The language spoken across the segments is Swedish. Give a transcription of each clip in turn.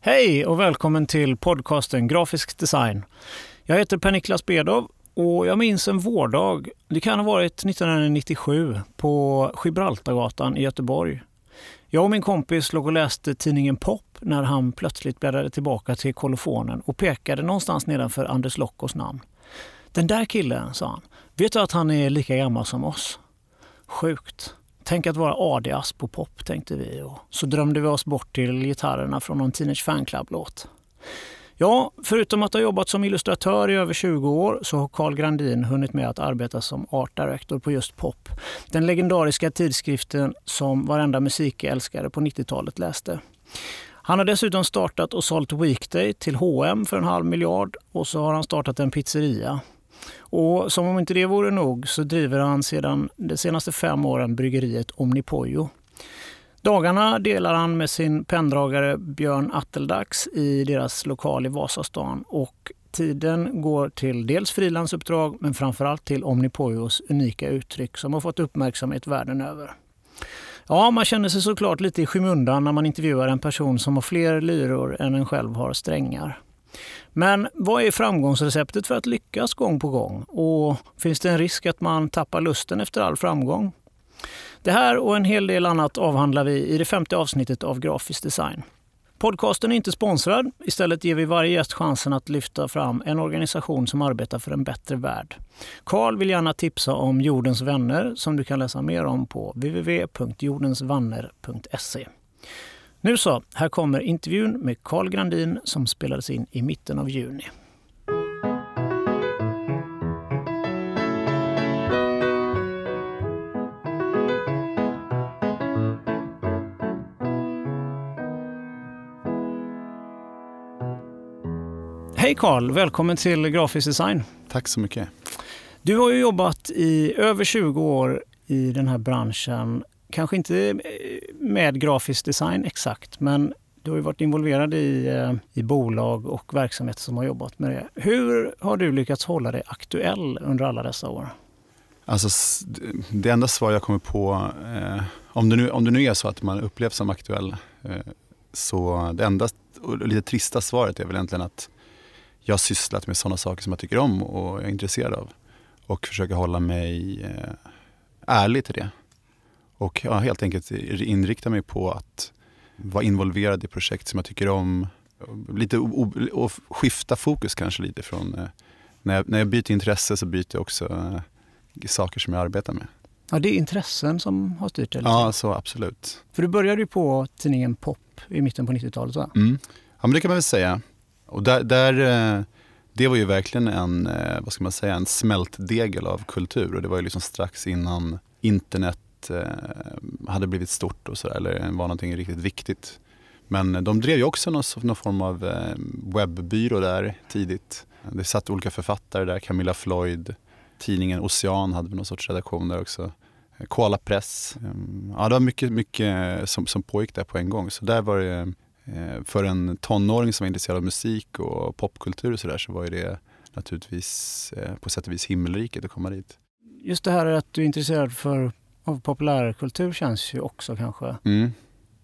Hej och välkommen till podcasten Grafisk design. Jag heter Per-Niklas Bedov och jag minns en vårdag, det kan ha varit 1997, på Gibraltargatan i Göteborg. Jag och min kompis låg och läste tidningen Pop när han plötsligt bläddrade tillbaka till kolofonen och pekade någonstans nedanför Anders Lockos namn. Den där killen, sa han. Vet du att han är lika gammal som oss? Sjukt. Tänk att vara Adias på pop, tänkte vi. Och så drömde vi oss bort till gitarrerna från någon Teenage Fanclub-låt. Ja, förutom att ha jobbat som illustratör i över 20 år så har Carl Grandin hunnit med att arbeta som art director på just Pop. Den legendariska tidskriften som varenda musikälskare på 90-talet läste. Han har dessutom startat och sålt Weekday till H&M för en halv miljard och så har han startat en pizzeria. Och som om inte det vore nog så driver han sedan de senaste fem åren bryggeriet Omnipojo. Dagarna delar han med sin penndragare Björn Atteldax i deras lokal i Vasastan och tiden går till dels frilansuppdrag men framförallt till Omnipojos unika uttryck som har fått uppmärksamhet världen över. Ja, man känner sig såklart lite i skymundan när man intervjuar en person som har fler lyror än en själv har strängar. Men vad är framgångsreceptet för att lyckas gång på gång? Och finns det en risk att man tappar lusten efter all framgång? Det här och en hel del annat avhandlar vi i det femte avsnittet av Grafisk design. Podcasten är inte sponsrad. Istället ger vi varje gäst chansen att lyfta fram en organisation som arbetar för en bättre värld. Karl vill gärna tipsa om Jordens vänner som du kan läsa mer om på www.jordensvanner.se. Nu så, här kommer intervjun med Carl Grandin som spelades in i mitten av juni. Hej Carl, välkommen till Grafisk design. Tack så mycket. Du har ju jobbat i över 20 år i den här branschen. Kanske inte eh, med grafisk design exakt, men du har ju varit involverad i, eh, i bolag och verksamheter som har jobbat med det. Hur har du lyckats hålla dig aktuell under alla dessa år? Alltså, det enda svar jag kommer på, eh, om, det nu, om det nu är så att man upplevs som aktuell, eh, så det enda och lite trista svaret är väl egentligen att jag har sysslat med sådana saker som jag tycker om och är intresserad av. Och försöker hålla mig eh, ärlig till det. Och ja, helt enkelt inrikta mig på att vara involverad i projekt som jag tycker om. Lite och skifta fokus kanske lite från, eh, när jag, när jag byter intresse så byter jag också eh, saker som jag arbetar med. Ja, det är intressen som har styrt det? Ja, så absolut. För du började ju på tidningen Pop i mitten på 90-talet va? Mm. Ja, men det kan man väl säga. Och där, där, eh, det var ju verkligen en, vad ska man säga, en smältdegel av kultur och det var ju liksom strax innan internet Eh, hade blivit stort och sådär, eller var någonting riktigt viktigt. Men de drev ju också någon, någon form av eh, webbyrå där tidigt. Det satt olika författare där, Camilla Floyd, tidningen Ocean hade någon sorts redaktion där också. Koala Press. Ehm, ja, det var mycket, mycket eh, som, som pågick där på en gång. Så där var det för en tonåring som var intresserad av musik och popkultur och sådär så var ju det naturligtvis på sätt och vis himmelriket att komma dit. Just det här att du är intresserad för, av populärkultur känns ju också kanske mm.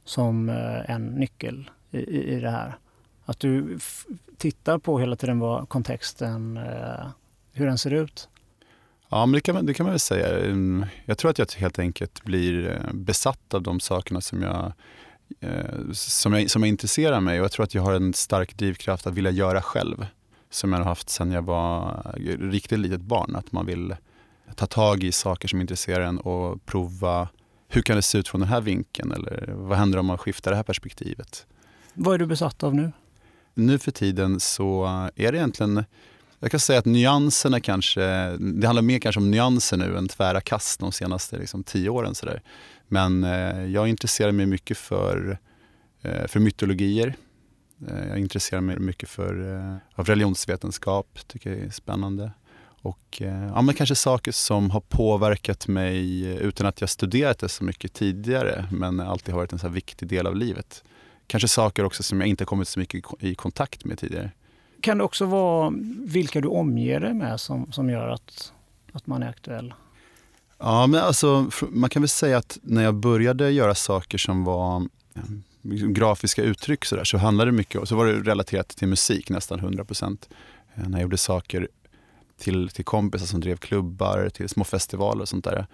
som eh, en nyckel i, i, det här. Att du tittar på hela tiden vad kontexten, hur den ser ut. Ja, men det kan, man, det kan man väl säga. Mm, jag tror att jag helt enkelt blir besatt av de sakerna som jag eh, som, jag, som jag intresserar mig och jag tror att jag har en stark drivkraft att vilja göra själv. Som jag har haft sedan jag var riktigt litet barn. Att man vill ta tag i saker som intresserar en och prova hur kan det se ut från den här vinkeln eller vad händer om man skiftar det här perspektivet. Vad är du besatt av nu? Nu för tiden så är det egentligen jag kan säga att nyanserna kanske, det handlar mer kanske om nyanser nu än tvära kast de senaste liksom, tio åren. Så där. Men eh, jag intresserar mig mycket för, eh, för mytologier. Eh, jag intresserar mig mycket för eh, av religionsvetenskap, tycker jag är spännande. Och eh, ja, men kanske saker som har påverkat mig utan att jag studerat det så mycket tidigare men alltid har varit en så viktig del av livet. Kanske saker också som jag inte kommit så mycket i kontakt med tidigare. Kan det också vara vilka du omger dig med som, som gör att, att man är aktuell? Ja, men alltså, man kan väl säga att när jag började göra saker som var liksom grafiska uttryck så, där, så handlade det mycket, så var det relaterat till musik nästan 100 procent. Eh, när jag gjorde saker till, till kompisar som drev klubbar, till små festivaler och sånt där.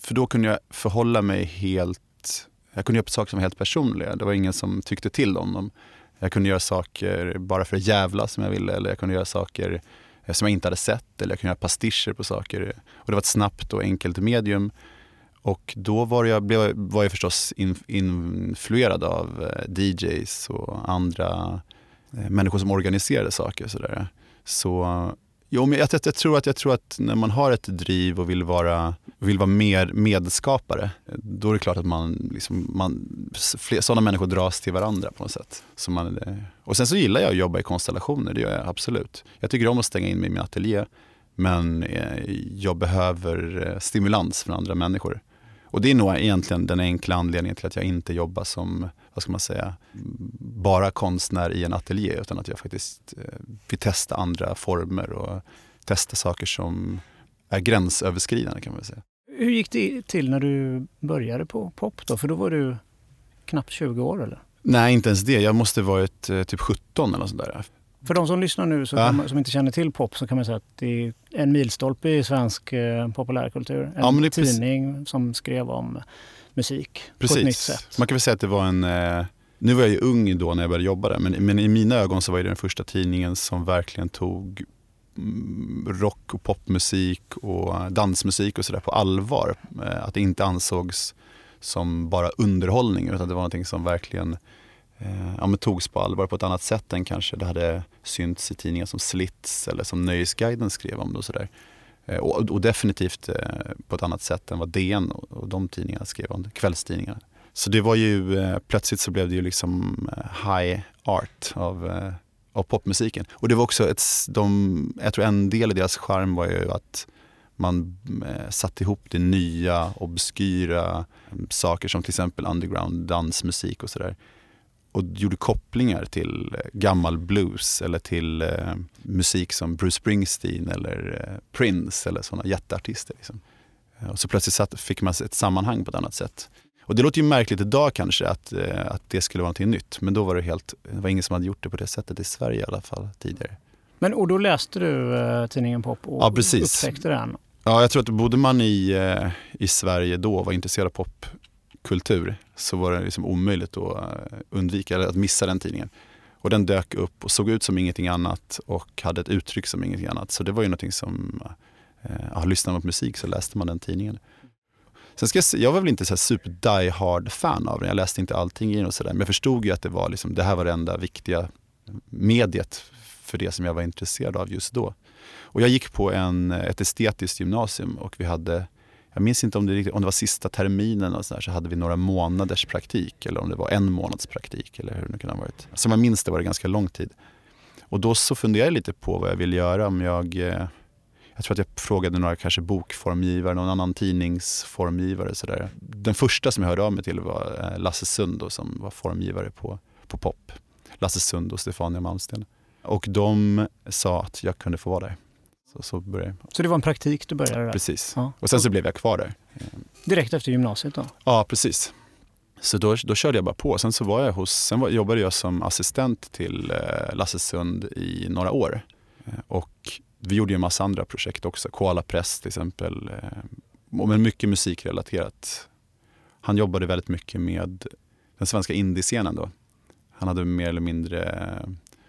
För då kunde jag förhålla mig helt, jag kunde göra saker som var helt personliga. Det var ingen som tyckte till om dem. Jag kunde göra saker bara för att jävla som jag ville eller jag kunde göra saker eh, som jag inte hade sett eller jag kunde göra pastischer på saker. Och det var ett snabbt och enkelt medium. Och då var jag, blev, var jag förstås in, influerad av eh, DJs och andra eh, människor som organiserade saker. Så, där. så Jo, men jag, jag, jag, tror att, jag tror att när man har ett driv och vill vara, vill vara mer medskapare, då är det klart att man, liksom, man fler, sådana människor dras till varandra på något sätt. Så man, och sen så gillar jag att jobba i konstellationer, det gör jag absolut. Jag tycker om att stänga in mig i min ateljé, men eh, jag behöver eh, stimulans från andra människor. Och det är nog egentligen den enkla anledningen till att jag inte jobbar som, vad ska man säga, bara konstnär i en ateljé utan att jag faktiskt eh, vill testa andra former och testa saker som är gränsöverskridande kan man säga. Hur gick det till när du började på pop då? För då var du knappt 20 år eller? Nej, inte ens det. Jag måste varit eh, typ 17 eller sådär. För de som lyssnar nu ja. man, som inte känner till pop så kan man säga att det är en milstolpe i svensk eh, populärkultur. En ja, tidning precis. som skrev om musik precis. på ett nytt sätt. Man kan väl säga att det var en... Eh, nu var jag ju ung då när jag började jobba där men, men i mina ögon så var det den första tidningen som verkligen tog mm, rock och popmusik och dansmusik och sådär på allvar. Eh, att det inte ansågs som bara underhållning utan det var någonting som verkligen eh, ja, men togs på allvar på ett annat sätt än kanske det hade synts i tidningar som Slits eller som Nöjesguiden skrev om det och sådär. Eh, och, och, definitivt eh, på ett annat sätt än vad DN och, de tidningarna skrev om kvällstidningarna. Så det var ju, eh, plötsligt så blev det ju liksom high art av, av popmusiken. Och det var också ett, de, jag tror en del i deras charm var ju att man satte ihop det nya, obskyra mm, saker som till exempel underground dansmusik och sådär och gjorde kopplingar till eh, gammal blues eller till eh, musik som Bruce Springsteen eller eh, Prince eller sådana jätteartister. Liksom. Eh, och så plötsligt satt, fick man ett sammanhang på ett annat sätt. Och det låter ju märkligt idag kanske att, eh, att det skulle vara något nytt. Men då var det helt, det var ingen som hade gjort det på det sättet i Sverige i alla fall tidigare. Men och då läste du eh, tidningen Pop och ja, upptäckte den? Ja, jag tror att bodde man i, i Sverige då och var intresserad av pop kultur så var det liksom omöjligt att eh, undvika eller att missa den tidningen. Och den dök upp och såg ut som ingenting annat och hade ett uttryck som ingenting annat. Så det var ju någonting som, eh, eh ja, lyssnade man på musik så läste man den tidningen. Sen ska jag, jag var väl inte så super die hard fan av den, jag läste inte allting i den och sådär. Men jag förstod ju att det, var liksom, det här var det enda viktiga mediet för det som jag var intresserad av just då. Och jag gick på en, eh, ett estetiskt gymnasium och vi hade jag minns inte om det, om det var sista terminen och så, där, så hade vi några månaders praktik eller om det var en månads praktik eller hur det nu kunde ha varit. Som jag minns det var det ganska lång tid. Och då så funderade jag lite på vad jag ville göra. Om jag, eh, jag tror att jag frågade några kanske bokformgivare, någon annan tidningsformgivare. Så där. Den första som jag hörde av mig till var eh, Lasse Sund som var formgivare på, på POP. Lasse Sund och Stefania Malmsten. Och de sa att jag kunde få vara där. Så, så, började så det var en praktik du började där? Precis. Ja. Och sen så blev jag kvar där. Direkt efter gymnasiet då? Ja, precis. Så då, då körde jag bara på. Sen så var jag hos, sen var, jobbade jag som assistent till eh, Lasse Sund i några år. Eh, och vi gjorde ju en massa andra projekt också. Koala Press till exempel. Eh, men mycket musikrelaterat. Han jobbade väldigt mycket med den svenska indiescenen då. Han hade mer eller mindre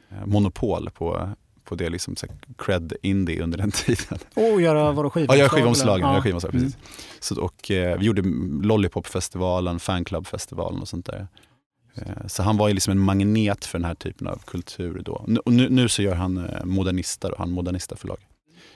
eh, monopol på på det liksom så cred indie under den tiden. Och göra vadå skivomslag? Ja, göra skivomslag. Ja. skivomslag precis. Mm. Så, och, eh, vi gjorde Lollipopfestivalen, Fanclubfestivalen och sånt där. Eh, så han var ju liksom en magnet för den här typen av kultur då. Och nu, nu så gör han eh, Modernista, då, han Modernista förlag.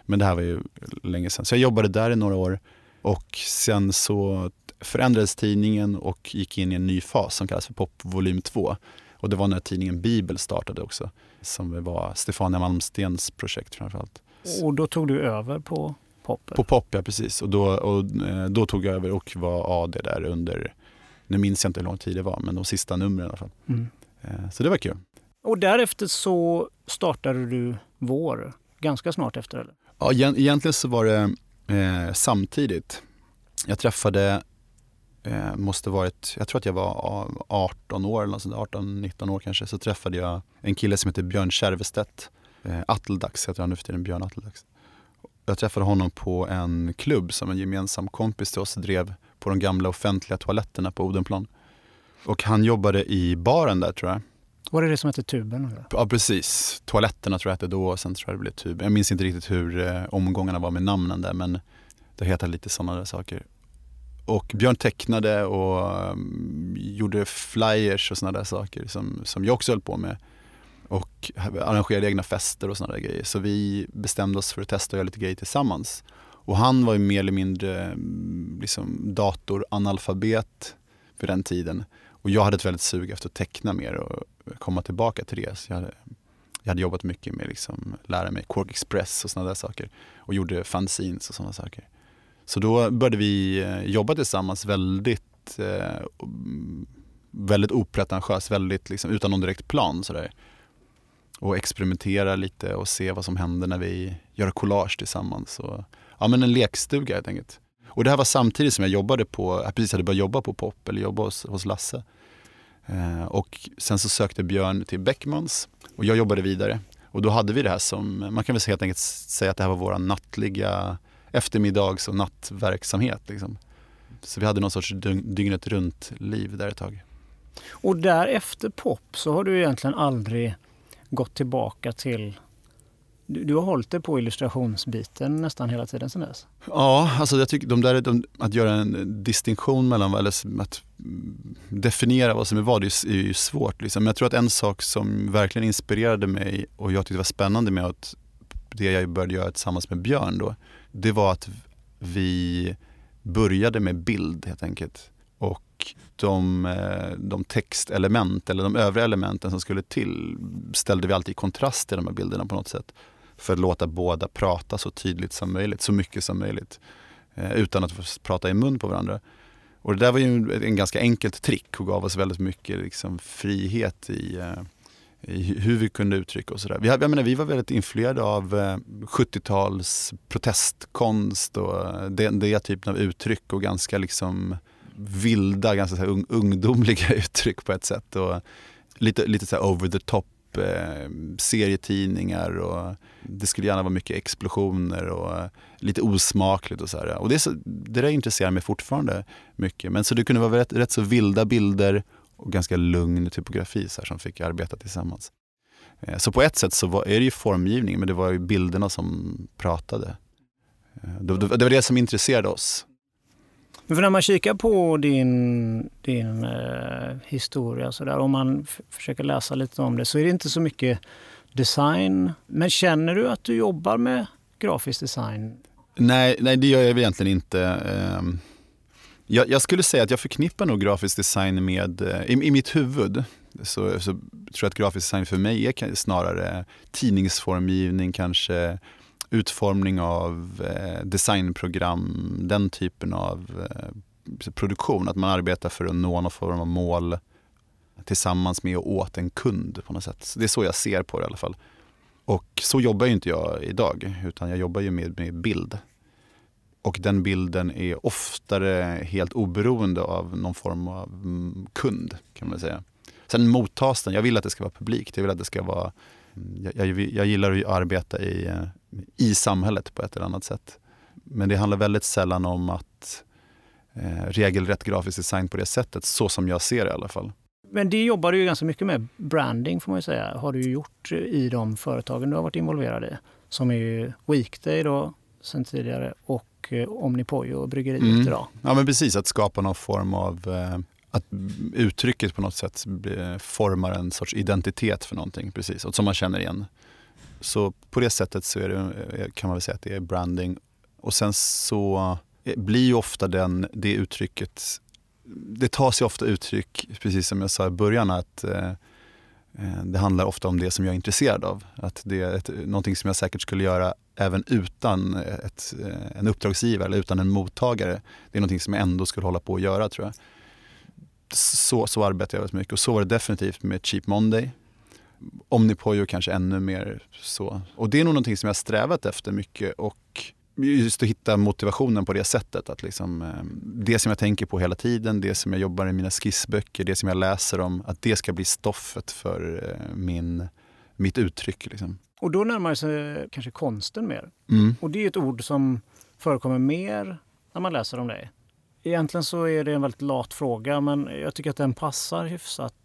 Men det här var ju länge sedan. Så jag jobbade där i några år och sen så förändrades tidningen och gick in i en ny fas som kallas för Pop volym 2. Och det var när tidningen Bibel startade också som var Stefania Malmstens projekt framförallt. Och då tog du över på Pop? På Pop, ja precis. Och då, och eh, då tog jag över och var AD där under, nu minns jag inte hur lång tid det var, men de sista numren i alla fall. Mm. Eh, så det var kul. Och därefter så startade du Vår, ganska snart efter eller? Ja, egentligen så var det eh, samtidigt. Jag träffade eh, måste varit, jag tror att jag var 18 år, eller 18-19 år kanske, så träffade jag en kille som heter Björn Kärvestedt. Eh, Atteldax heter han nu för tiden, Björn Atteldax. Jag träffade honom på en klubb som en gemensam kompis till oss drev på de gamla offentliga toaletterna på Odenplan. Och han jobbade i baren där tror jag. Var det det som hette Tuben? Eller? Ja precis. Toaletterna tror jag hette då och sen tror jag det blev Tuben. Jag minns inte riktigt hur eh, omgångarna var med namnen där men det heter lite sådana där saker. Och Björn tecknade och um, gjorde flyers och sådana där saker som, som jag också höll på med. Och arrangerade egna fester och sådana där grejer. Så vi bestämde oss för att testa att göra lite grejer tillsammans. Och han var ju mer eller mindre mm, liksom datoranalfabet för den tiden. Och jag hade ett väldigt sug efter att teckna mer och komma tillbaka till det. Så jag hade, jag hade jobbat mycket med liksom lära mig Quark Express och sådana där saker. Och gjorde fanzines och sådana saker. Så då började vi eh, jobba tillsammans väldigt, eh, väldigt opretentiöst, väldigt liksom, utan någon direkt plan. Sådär. Och experimentera lite och se vad som händer när vi gör collage tillsammans. Och, ja, men en lekstuga helt enkelt. Och det här var samtidigt som jag jobbade på, jag precis hade börjat jobba på Pop, eller jobba hos, hos Lasse. Eh, och sen så sökte Björn till Beckmans och jag jobbade vidare. Och då hade vi det här som, man kan väl helt enkelt säga att det här var vår nattliga eftermiddags och nattverksamhet. Liksom. Så vi hade någon sorts dygnet runt-liv där ett tag. Och därefter pop så har du egentligen aldrig gått tillbaka till du, du har hållit dig på illustrationsbiten nästan hela tiden sedan dess? Ja, alltså jag tycker de där, de, att göra en distinktion mellan, eller att definiera vad som är vad, det är ju svårt. Liksom. Men jag tror att en sak som verkligen inspirerade mig och jag tyckte var spännande med att det jag började göra tillsammans med Björn då, det var att vi började med bild helt enkelt. Och de, eh, de textelement eller de övriga elementen som skulle till ställde vi alltid i kontrast till de här bilderna på något sätt. För att låta båda prata så tydligt som möjligt, så mycket som möjligt. Eh, utan att prata i mun på varandra. Och det där var ju en ganska enkelt trick och gav oss väldigt mycket liksom, frihet i, eh, i hur vi kunde uttrycka oss. Vi, jag menar, vi var väldigt influerade av eh, 70-tals protestkonst och eh, den, den typen av uttryck och ganska liksom vilda, ganska så un, ungdomliga uttryck på ett sätt. Och lite, lite så over the top eh, serietidningar och det skulle gärna vara mycket explosioner och lite osmakligt och så här. Och det, så, det där intresserar mig fortfarande mycket. Men så det kunde vara rätt, rätt så vilda bilder och ganska lugn typografi så här, som fick arbeta tillsammans. Eh, så på ett sätt så var, är det ju formgivning men det var ju bilderna som pratade. Eh, det, det, det var det som intresserade oss. Men för när man kikar på din, din eh, historia, så där, om man försöker läsa lite om det, så är det inte så mycket design. Men känner du att du jobbar med grafisk design? Nej, nej det gör jag egentligen inte. Ehm, jag, jag, skulle säga att jag förknippar nog grafisk design med, eh, i, i mitt huvud, så, så, tror jag att grafisk design för mig är snarare tidningsformgivning, kanske utformning av eh, designprogram, den typen av eh, produktion. Att man arbetar för att nå någon form av mål tillsammans med och åt en kund på något sätt. Så det är så jag ser på det i alla fall. Och så jobbar ju inte jag idag, utan jag jobbar ju med, med bild. Och den bilden är oftare helt oberoende av någon form av mm, kund, kan man säga. Sen mottas den, jag vill att det ska vara publikt, jag vill att det ska vara mm, jag, jag, jag gillar att arbeta i eh, i samhället på ett eller annat sätt. Men det handlar väldigt sällan om att eh, regelrätt grafisk design på det sättet, så som jag ser det i alla fall. Men det jobbar du ju ganska mycket med. Branding får man ju säga, har du gjort eh, i de företagen du har varit involverad i. Som är ju Weekday då, sen tidigare och eh, Omnipojo och bryggeriet mm. idag. Ja men precis, att skapa någon form av eh, att uttrycket på något sätt formar en sorts identitet för någonting, precis, och som man känner igen. Så på det sättet så det, eh, kan man väl säga att det är branding. Och sen så blir ju ofta den, det uttrycket, det tar sig ofta uttryck, precis som jag sa i början, att Eh, det handlar ofta om det som jag är intresserad av. Att det är ett, någonting som jag säkert skulle göra även utan ett, eh, en uppdragsgivare eller utan en mottagare. Det är någonting som jag ändå skulle hålla på att göra tror jag. Så, så arbetar jag väldigt mycket och så var det definitivt med Cheap Monday Omnipojo kanske ännu mer så. Och det är nog någonting som jag strävat efter mycket och just att hitta motivationen på det sättet. Att liksom, eh, det som jag tänker på hela tiden, det som jag jobbar i mina skissböcker, det som jag läser om, att det ska bli stoffet för eh, min, mitt uttryck. Liksom. Och då närmar sig kanske konsten mer. Mm. Och det är ett ord som förekommer mer när man läser om dig. Egentligen så är det en väldigt lat fråga men jag tycker att den passar hyfsat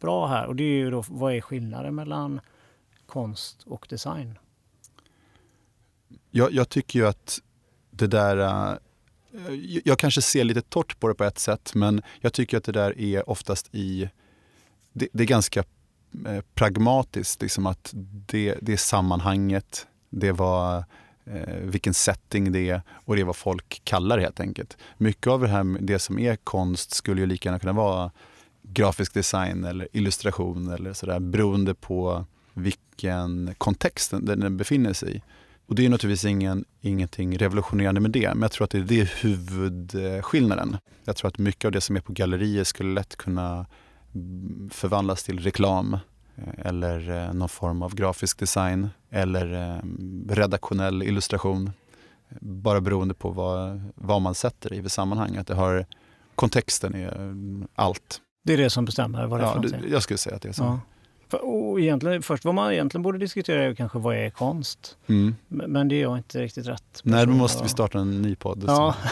bra här. Och det är ju då, vad är skillnaden mellan konst och design? Jag, jag tycker ju att det där... Uh, jag kanske ser lite torrt på det på ett sätt, men jag tycker att det där är oftast i... Det, det är ganska eh, pragmatiskt, liksom att det, det är sammanhanget, det var eh, vilken setting det är och det är vad folk kallar det helt enkelt. Mycket av det här, det som är konst skulle ju lika gärna kunna vara grafisk design eller illustration eller sådär beroende på vilken kontext den, den befinner sig i. Och det är naturligtvis ingen, ingenting revolutionerande med det, men jag tror att det är, det huvudskillnaden. Jag tror att mycket av det som är på gallerier skulle lätt kunna mm, förvandlas till reklam eh, eller eh, någon form av grafisk design eller eh, redaktionell illustration. Bara beroende på vad, vad man sätter i för sammanhang. Att det har, kontexten är mm, allt. Det är det som bestämmer vad det är Ja, för någonting? jag skulle säga att det är så. Ja. Och egentligen, först vad man egentligen borde diskutera är kanske vad är konst? Mm. Men det är jag inte riktigt rätt Nej, då måste vi starta en ny podd. Ja.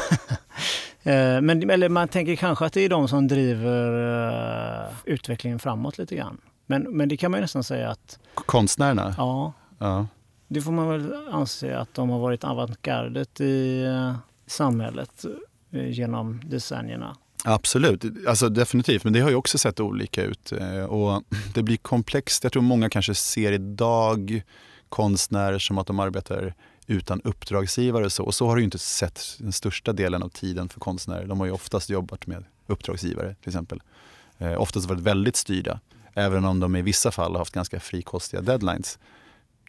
Eh, Men eller man tänker kanske att det är de som driver eh, utvecklingen framåt lite grann. Men, men det kan man ju nästan säga att Konstnärerna? ja, Ja. det får man väl anse att de har varit avantgardet i eh, samhället genom decennierna. Absolut, alltså definitivt. Men det har ju också sett olika ut. Eh, och det blir komplext. Jag tror många kanske ser idag konstnärer som att de arbetar utan uppdragsgivare och så. Och så har det ju inte sett den största delen av tiden för konstnärer. De har ju oftast jobbat med uppdragsgivare till exempel. Eh, oftast varit väldigt styrda. Även om de i vissa fall har haft ganska frikostiga deadlines.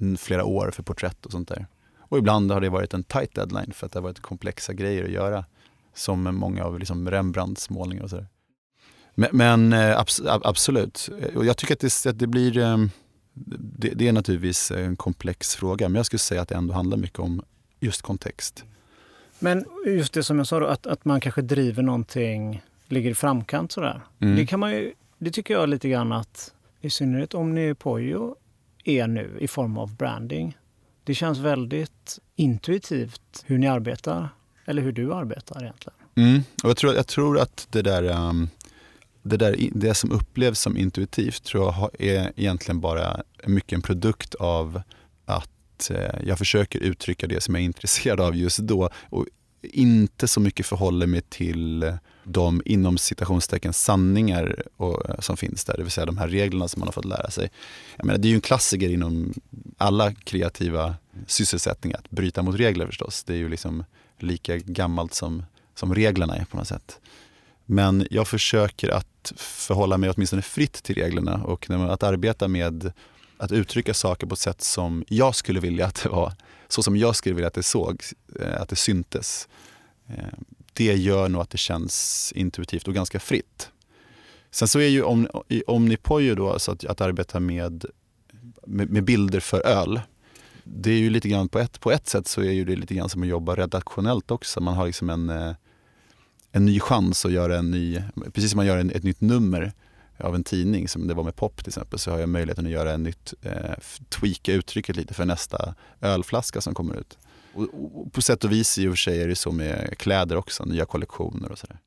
Mm, flera år för porträtt och sånt där. Och ibland har det varit en tight deadline för att det har varit komplexa grejer att göra. Som många av liksom Rembrandts målningar och sådär. Men, men eh, abs, ab- absolut. Eh, Och jag tycker att det, att det blir... eh, Det, det är naturligtvis en komplex fråga, men jag skulle säga att det ändå handlar mycket om just kontext. Men just det som jag sa då, att, att man kanske driver någonting, ligger i framkant sådär. Mm. Det kan man ju, det tycker jag lite grann att, i synnerhet Omnipojo är nu i form av branding. Det känns väldigt intuitivt hur ni arbetar, eller hur du arbetar egentligen. Mm. Och jag, tror, jag tror att det där, um, det, där, det som upplevs som intuitivt tror jag är egentligen bara mycket en produkt av att uh, jag försöker uttrycka det som jag är intresserad av just då och inte så mycket förhåller mig till de inom citationstecken sanningar och, eh, som finns där, det vill säga de här reglerna som man har fått lära sig. Jag menar, det är ju en klassiker inom alla kreativa sysselsättningar att bryta mot regler förstås. Det är ju liksom lika gammalt som, som reglerna är på något sätt. Men jag försöker att förhålla mig åtminstone fritt till reglerna och när man- att arbeta med att uttrycka saker på ett sätt som jag skulle vilja att det var. Så som jag skulle vilja att det såg, eh, att det syntes. Eh, det gör nog att det känns intuitivt och ganska fritt. Sen så är ju Om- i Omnipojo då, alltså att, att arbeta med, med, med bilder för öl. Det är ju lite grann på ett, på ett sätt så är ju det lite grann som att jobba redaktionellt också. Man har liksom en, eh, en ny chans att göra en ny, precis som man gör en, ett nytt nummer av en tidning som det var med pop till exempel så har jag möjligheten att göra en nytt, eh, tweaka uttrycket lite för nästa ölflaska som kommer ut. Och, och på sätt och vis i och för sig är det så med kläder också, nya kollektioner och sådär.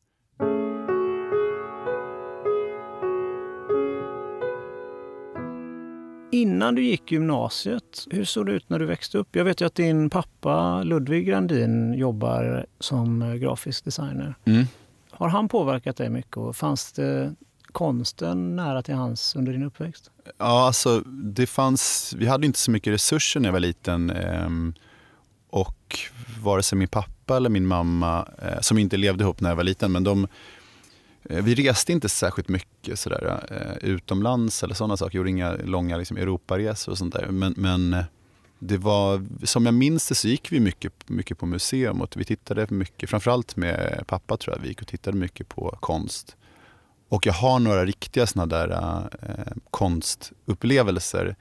Innan du gick gymnasiet, hur såg det ut när du växte upp? Jag vet ju att din pappa Ludvig Grandin jobbar som grafisk designer. Mm. Har han påverkat dig mycket och fanns det konsten nära till hans under din uppväxt? Ja, alltså det fanns, vi hade inte så mycket resurser när jag var liten. ehm, och vare sig min pappa eller min mamma, eh, som inte levde ihop när jag var liten, men de, Eh, vi reste inte särskilt mycket sådär, eh, utomlands eller sådana saker. Gjorde inga långa liksom, Europaresor och sånt där. Men, men eh, det var, som jag minns det så gick vi mycket, mycket på museum och vi tittade mycket, framförallt med pappa tror jag, vi gick och tittade mycket på konst. Och jag har några riktiga såna där eh, konstupplevelser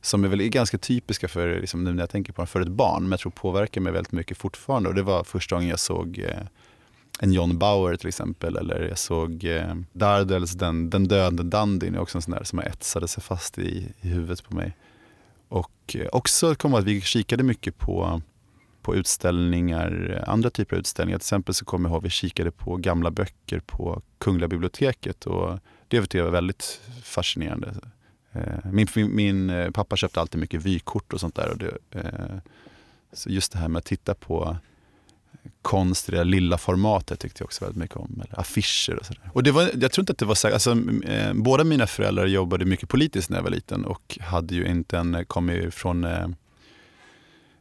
som är väl ganska typiska för, liksom, nu när jag tänker på för ett barn, men jag tror påverkar mig väldigt mycket fortfarande. Och det var första gången jag såg eh, en John Bauer till exempel, eller jag såg eh, Dardels Den, den döende Dandyn, också en sån där som etsade sig fast i, i huvudet på mig. Och eh, också kom att vi kikade mycket på, på utställningar, eh, andra typer av utställningar. Till exempel så kommer jag ihåg att vi kikade på gamla böcker på Kungliga biblioteket och det tyckte jag var väldigt fascinerande. Eh, min, min, min, eh, pappa köpte alltid mycket vykort och sånt där. Och det, eh, så just det här med att titta på konst i det lilla formatet tyckte jag också väldigt mycket om. Eller affischer och sådär. Och det var, jag tror inte att det var så, alltså, eh, båda mina föräldrar jobbade mycket politiskt när jag var liten och hade ju inte en, kom ju från, eh,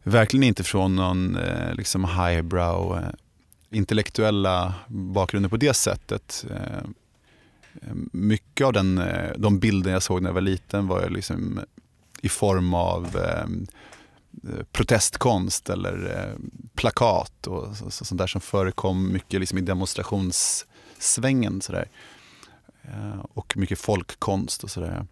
verkligen inte från någon eh, liksom highbrow eh, intellektuella bakgrunder på det sättet. Eh, eh mycket av den, eh, de bilder jag såg när jag var liten var liksom i form av eh, Eh, protestkonst eller eh, plakat och så, så, sånt där som förekom mycket liksom i demonstrationssvängen. Så där. Eh, och mycket folkkonst och sådär.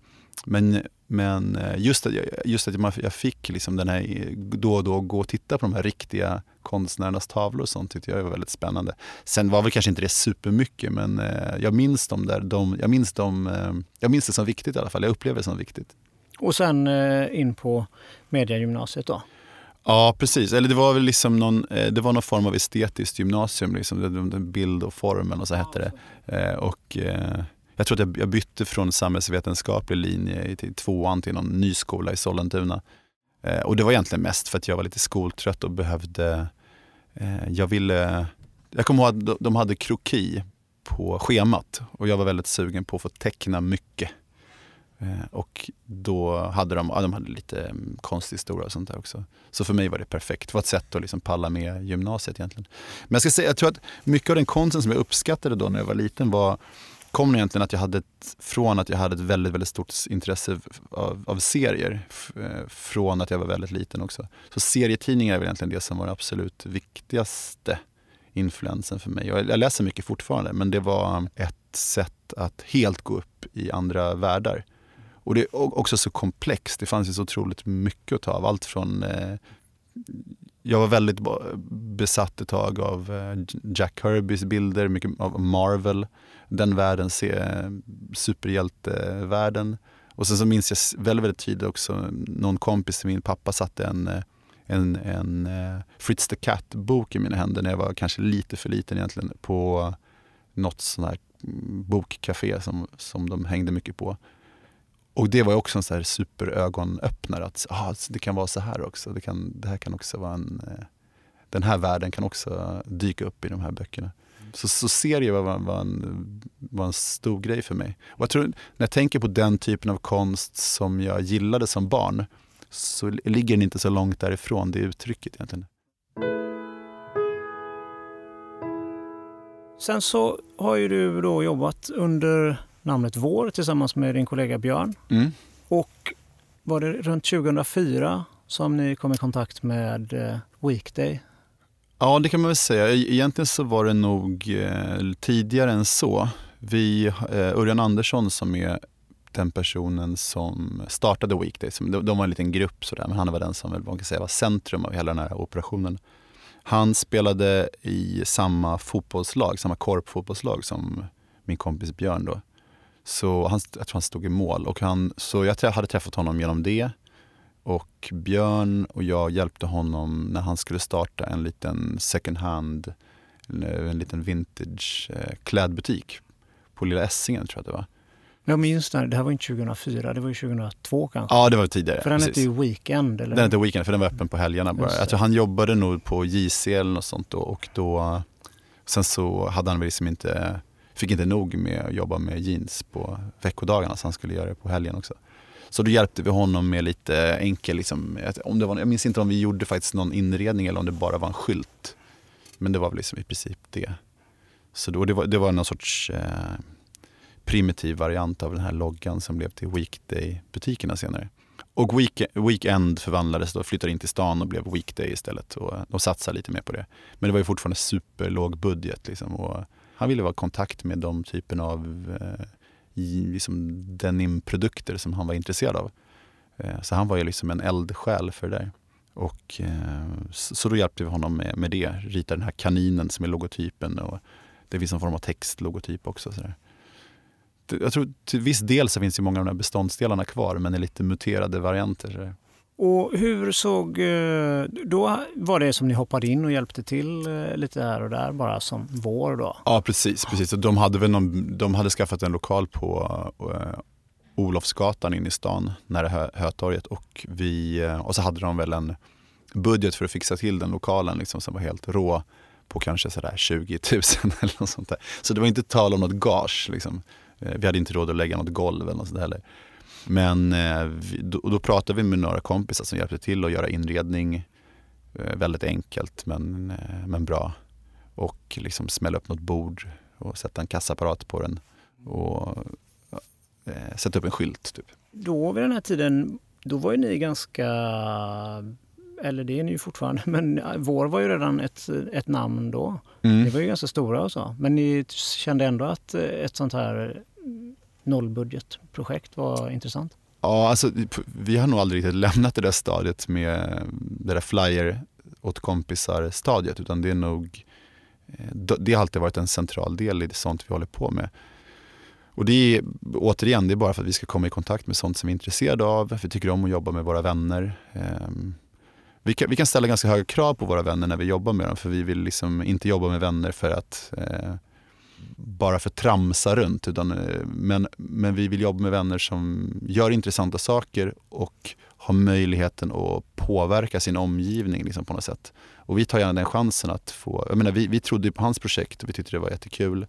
Men, men just att, just att jag fick liksom den här, då och då gå och titta på de här riktiga konstnärernas tavlor och sånt tyckte jag var väldigt spännande. Sen var väl kanske inte det supermycket men jag minns de där, de, jag, minns de, jag minns det som viktigt i alla fall, jag upplever det som viktigt. Och sen eh, in på mediegymnasiet då? Ja, precis. Eller det var väl liksom någon, eh, det var någon form av estetiskt gymnasium, liksom. bild och formen och så hette det. Eh, och eh, jag tror att jag bytte från samhällsvetenskaplig linje till tvåan till någon ny skola i Sollentuna. Eh, och det var egentligen mest för att jag var lite skoltrött och behövde, jag ville, jag kommer ihåg att de hade kroki på schemat och jag var väldigt sugen på att få teckna mycket. Eh, och då hade de, ja, de hade lite mm, konsthistoria och sånt där också. Så för mig var det perfekt. Det var ett sätt att liksom palla med gymnasiet egentligen. Men jag ska säga, jag tror att mycket av den konsten som jag uppskattade då när jag var liten var kom egentligen att jag hade ett, från att jag hade ett väldigt, väldigt stort intresse av, av serier. Eh, från att jag var väldigt liten också. Så serietidningar är väl egentligen det som var det absolut viktigaste influensen för mig. Jag, jag läser mycket fortfarande men det var ett sätt att helt gå upp i andra världar. Och det är också så komplext. Det fanns ju så otroligt mycket att ta av. Allt från eh, jag var väldigt besatt ett tag av eh, Jack Kirbys bilder, mycket av Marvel. Den världen, superhjältevärlden. Och sen så minns jag väldigt, väldigt tydligt också någon kompis till min pappa satte en, eh, en, en uh, Fritz the Cat-bok i mina händer när jag var kanske lite för liten egentligen på något sånt här mm, bokcafé som, som de hängde mycket på. Och det var också en så här superögonöppnare att ah, det kan vara så här också. Det, kan, det här kan också vara en, eh, den här världen kan också dyka upp i de här böckerna. Så, så serier var, var, en, var en stor grej för mig. Och jag tror, när jag tänker på den typen av konst som jag gillade som barn så ligger den inte så långt därifrån, det uttrycket egentligen. Sen så har ju du då jobbat under namnet Vår tillsammans med din kollega Björn. Mm. Och var det runt 2004 som ni kom i kontakt med eh, Weekday? Ja, det kan man väl säga. E-, egentligen så var det nog eh, tidigare än så. Vi, eh, Örjan Andersson som är den personen som startade Weekday, de, de var en liten grupp sådär, men han var den som väl, man kan säga, var centrum av hela den här operationen. Han spelade i samma fotbollslag, samma korpfotbollslag som min kompis Björn då. Så han, jag tror han stod i mål. Och han, så jag hade träffat honom genom det. Och Björn och jag hjälpte honom när han skulle starta en liten second hand, en liten vintage eh, klädbutik på Lilla Essingen tror jag det var. Jag minns det, det här var inte 2004, det var ju 2002 kanske? Ja, det var tidigare. För den hette ju Weekend? Eller? Den hette Weekend, för den var öppen på helgerna bara. Jag tror han jobbade nog på JC eller något sånt då och då, sen så hade han liksom inte fick inte nog med att jobba med jeans på veckodagarna så han skulle göra det på helgen också. Så då hjälpte vi honom med lite enkel, liksom, om det var, jag minns inte om vi gjorde faktiskt någon inredning eller om det bara var en skylt. Men det var väl liksom i princip det. Så då, det, var, det var någon sorts eh, primitiv variant av den här loggan som blev till Weekday-butikerna senare. Och week, Weekend förvandlades då, flyttade in till stan och blev Weekday istället. Och de satsade lite mer på det. Men det var ju fortfarande superlåg budget. Liksom, och han ville vara i kontakt med de typen av eh, liksom denimprodukter som han var intresserad av. Eh, så han var ju liksom en eldsjäl för det där. Och, eh, så då hjälpte vi honom med, med det, rita den här kaninen som är logotypen och det finns en form av textlogotyp också. Så där. Jag tror till viss del så finns ju många av de här beståndsdelarna kvar men i lite muterade varianter. Och hur såg... Eh, då var det som ni hoppade in och hjälpte till eh, lite här och där bara som vår då? Ja precis. precis. de, hade väl någon, de hade skaffat en lokal på uh, Olofsgatan inne i stan, nära Hö, Hötorget. Och, vi, och så hade de väl en budget för att fixa till den lokalen liksom, som var helt rå på kanske sådär 20 000 eller något sånt där. Så det var inte tal om något gage. Liksom. Vi hade inte råd att lägga något golv eller något sånt heller. Men eh, då, då pratade vi med några kompisar som hjälpte till att göra inredning. Eh, väldigt enkelt men, eh, men bra. Och liksom smälla upp något bord och sätta en kassaapparat på den. Och sätta upp en skylt. Typ. Då vid den här tiden, då var ju ni ganska eller det är ni ju fortfarande, men vår var ju redan ett, ett namn då. Mm. Ni var ju ganska stora och så. Men ni kände ändå att ett sånt här nollbudgetprojekt var intressant? Ja, alltså, vi har nog aldrig riktigt lämnat det där stadiet med det där flyer åt kompisar-stadiet utan det är nog eh, det har alltid varit en central del i det sånt vi håller på med. Och det är återigen, det är bara för att vi ska komma i kontakt med sånt som vi är intresserade av. Vi tycker om att jobba med våra vänner. Ehm, vi kan, vi kan ställa ganska höga krav på våra vänner när vi jobbar med dem för vi vill liksom inte jobba med vänner för att eh, bara för att tramsa runt. Utan, eh, men, men vi vill jobba med vänner som gör intressanta saker och har möjligheten att påverka sin omgivning liksom, på något sätt. Och vi tar gärna den chansen att få, jag menar, vi, vi trodde på hans projekt och vi tyckte det var jättekul.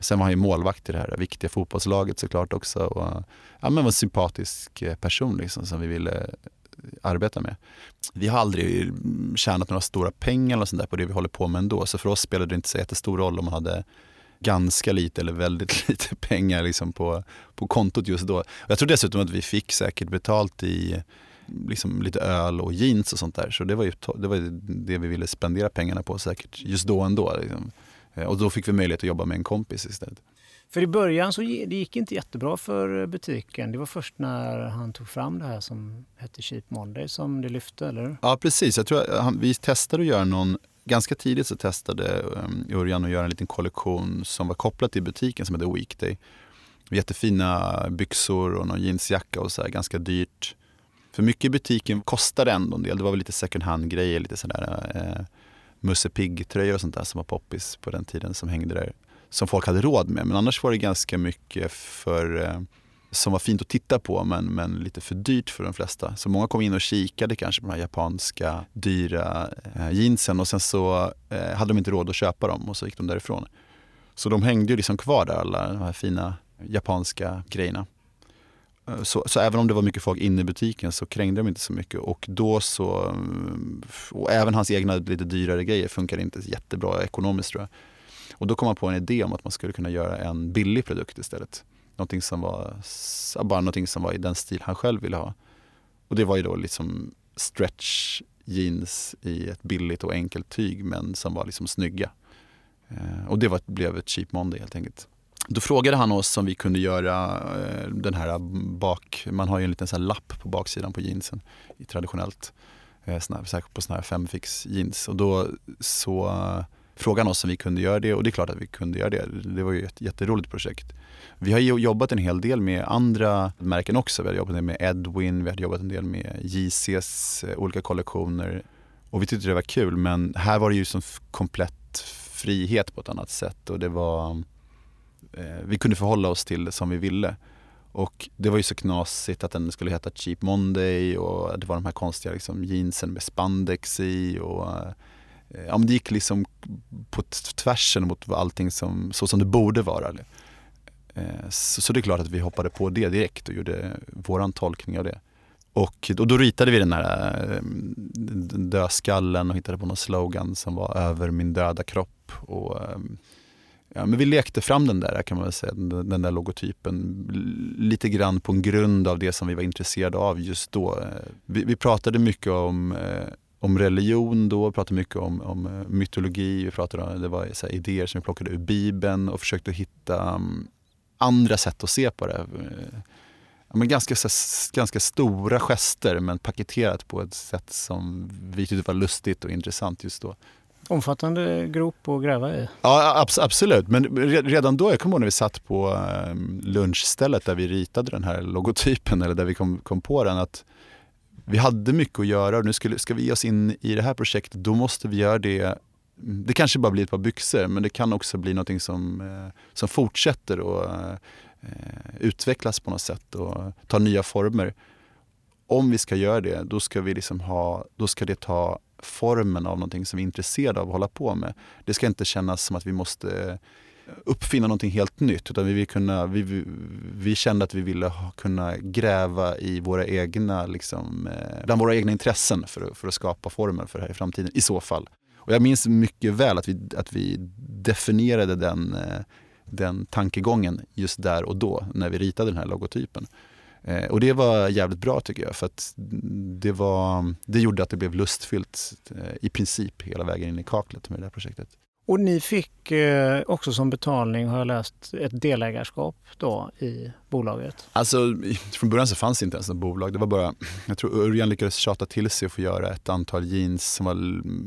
Sen var han ju målvakt i det här viktiga fotbollslaget såklart också. Och, ja, men var en sympatisk eh, person liksom, som vi ville eh, arbeta med. Vi har aldrig tjänat några stora pengar eller sånt där på det vi håller på med ändå. Så för oss spelade det inte så jättestor roll om man hade ganska lite eller väldigt lite pengar liksom på, på kontot just då. Jag tror dessutom att vi fick säkert betalt i liksom lite öl och jeans och sånt där. Så det var ju det, var det vi ville spendera pengarna på säkert just då ändå. Liksom. Eh, och då fick vi möjlighet att jobba med en kompis istället. För i början så det gick inte jättebra för butiken. Det var först när han tog fram det här som hette Cheap Monday som det lyfte, eller Ja, precis. Jag tror att vi testade att göra någon ganska tidigt så testade ehm, um, Örjan att göra en liten kollektion som var kopplad till butiken som hette Weekday. Jättefina byxor och någon jeansjacka och så här, ganska dyrt. För mycket i butiken kostade ändå en del. Det var väl lite second hand-grejer, lite sådär eh, Musse Pigg-tröjor och sånt där som var poppis på den tiden som hängde där. Som folk hade råd med. Men annars var det ganska mycket för eh, som var fint att titta på men, men lite för dyrt för de flesta. Så många kom in och kikade kanske på de här japanska dyra eh, jeansen och sen så eh, hade de inte råd att köpa dem och så gick de därifrån. Så de hängde ju liksom kvar där alla de här fina japanska grejerna. Eh, så, så, även om det var mycket folk inne i butiken så krängde de inte så mycket och då så, mm, och även hans egna lite dyrare grejer funkade inte jättebra ekonomiskt tror jag. Och då kom man på en idé om att man skulle kunna göra en billig produkt istället. Någonting som var, bara någonting som var i den stil han själv ville ha. Och det var ju då liksom stretch jeans i ett billigt och enkelt tyg men som var liksom snygga. Eh, och det var, blev ett cheap Monday helt enkelt. Då frågade han oss om vi kunde göra eh, den här bak, man har ju en liten sån lapp på baksidan på jeansen traditionellt. Eh, Särskilt på såna här femfix jeans. Och då så frågade han oss om vi kunde göra det och det är klart att vi kunde göra det. Det var ju ett jätteroligt projekt. Vi har jobbat en hel del med andra märken också. Vi har jobbat med Edwin, vi har jobbat en del med JCs eh, olika kollektioner. Och vi tyckte det var kul men här var det ju som komplett frihet på ett annat sätt. Och det var, eh, vi kunde förhålla oss till det som vi ville. Och det var ju så knasigt att den skulle heta Cheap Monday och det var de här konstiga liksom, jeansen med spandex i. Och, eh, ja, men det gick liksom på tvärsen mot allting som, så som det borde vara. Eh, så, det är klart att vi hoppade på det direkt och gjorde våran tolkning av det. Och då, då ritade vi den här eh, dödskallen och hittade på någon slogan som var över min döda kropp. Och, eh, ja, men vi lekte fram den där kan man väl säga, den, där logotypen lite grann på en grund av det som vi var intresserade av just då. Vi, vi pratade mycket om om religion då, pratade mycket om, om mytologi, vi pratade om, det var så idéer som vi plockade ur Bibeln och försökte hitta um, andra sätt att se på det. men ganska, ganska stora gester men paketerat på ett sätt som vi tyckte var lustigt och intressant just då. Omfattande grop att gräva i. Ja, abs absolut. Men redan då, jag kommer ihåg när vi satt på ehm, lunchstället där vi ritade den här logotypen, eller där vi kom, kom på den, att vi hade mycket att göra och nu skulle, ska vi ge oss in i det här projektet, då måste vi göra det det kanske bara blir ett par byxor men det kan också bli något som, eh, som fortsätter och eh, utvecklas på något sätt och ta nya former. Om vi ska göra det, då ska, vi liksom ha, då ska det ta formen av någonting som vi är intresserade av att hålla på med. Det ska inte kännas som att vi måste uppfinna någonting helt nytt. Utan vi, vill kunna, vi, vi, kände att vi ville ha, kunna gräva i våra egna, liksom, eh, bland våra egna intressen för, för att skapa formen för det här i framtiden, i så fall. Och jag minns mycket väl att vi, att vi definierade den, eh, den tankegången just där och då när vi ritade den här logotypen. Eh, och det var jävligt bra tycker jag för att det, var, det gjorde att det blev lustfyllt eh, i princip hela vägen in i kaklet med det här projektet. Och ni fick eh, också som betalning, har jag läst, ett delägarskap då i bolaget? Alltså från början så fanns det inte ens något bolag. Det var bara, jag tror Örjan lyckades tjata till sig att få göra ett antal jeans som var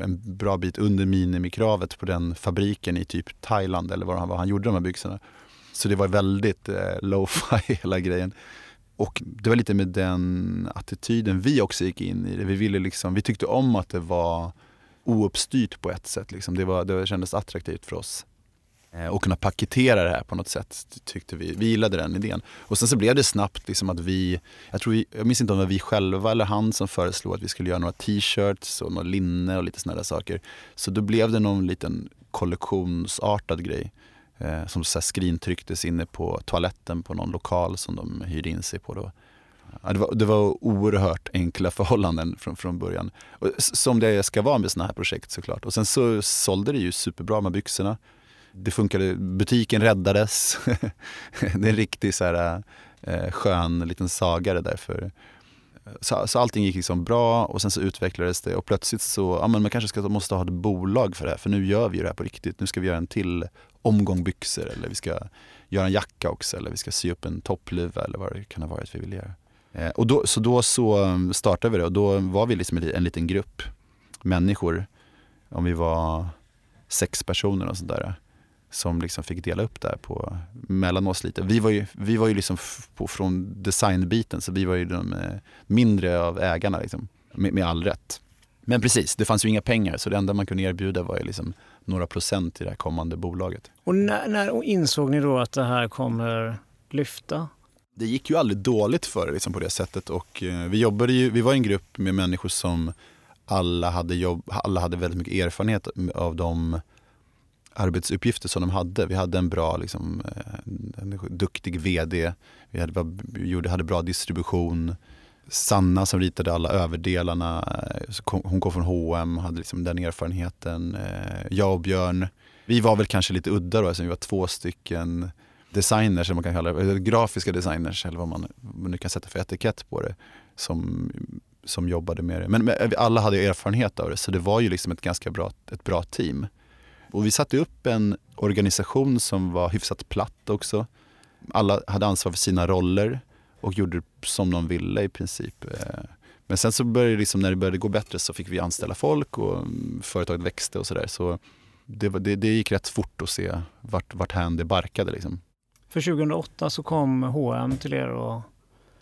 en bra bit under minimikravet på den fabriken i typ Thailand eller var han, vad han gjorde de här byxorna. Så det var väldigt eh, low-fi hela grejen. Och det var lite med den attityden vi också gick in i det. Vi, ville liksom, vi tyckte om att det var ouppstyrt på ett sätt. Liksom. Det, var, det kändes attraktivt för oss. Eh, och kunna paketera det här på något sätt tyckte vi. Vi gillade den idén. Och sen så blev det snabbt liksom att vi, jag, tror vi, jag minns inte om det var vi själva eller han som föreslog att vi skulle göra några t-shirts och något linne och lite sådana saker. Så då blev det någon liten kollektionsartad grej. Eh, som så skrintrycktes inne på toaletten på någon lokal som de hyrde in sig på då. Ja, det, var, det var oerhört enkla förhållanden från, från början. Och, som det ska vara med sådana här projekt såklart. Och sen så sålde det ju superbra med byxorna. Det funkade, butiken räddades. det är en riktig så här, eh, skön liten saga det där. För, så, så allting gick liksom bra och sen så utvecklades det och plötsligt så, ja men man kanske ska, måste ha ett bolag för det här för nu gör vi ju det här på riktigt. Nu ska vi göra en till omgång byxor eller vi ska göra en jacka också eller vi ska sy upp en toppluva eller vad det kan ha varit vi vill göra. Eh, och då, så då så um, startade vi det och då var vi liksom en liten grupp människor, om vi var sex personer och sådär, som liksom fick dela upp det här på, mellan oss lite. Vi var ju, vi var ju liksom på, från designbiten så vi var ju de eh, mindre av ägarna liksom, med, med all rätt. Men precis, det fanns ju inga pengar så det enda man kunde erbjuda var ju liksom några procent i det här kommande bolaget. Och när, när insåg ni då att det här kommer lyfta? Det gick ju aldrig dåligt för det liksom på det sättet. Och, eh, vi, jobbade ju, vi var en grupp med människor som alla hade, jobb, alla hade väldigt mycket erfarenhet av de arbetsuppgifter som de hade. Vi hade en bra, liksom, eh, en duktig VD, vi hade, vi gjorde, hade bra distribution. Sanna som ritade alla överdelarna, eh, hon kom från H&M hade liksom den erfarenheten. Jag och Björn, vi var väl kanske lite udda då, eftersom vi var två stycken designers, eller man kan kalla det, grafiska designers eller vad man nu kan sätta för etikett på det, som, som jobbade med det. Men eh, alla hade erfarenhet av det, så det var ju liksom ett ganska bra, ett bra team. Och vi satte upp en organisation som var hyfsat platt också. Alla hade ansvar för sina roller och gjorde som de ville i princip. Eh. Men sen så började det liksom, när det började gå bättre så fick vi anställa folk och mm, företaget växte och sådär. Så det, det, det gick rätt fort att se vart, vart hän det barkade. Liksom. För 2008 så kom H&M till er och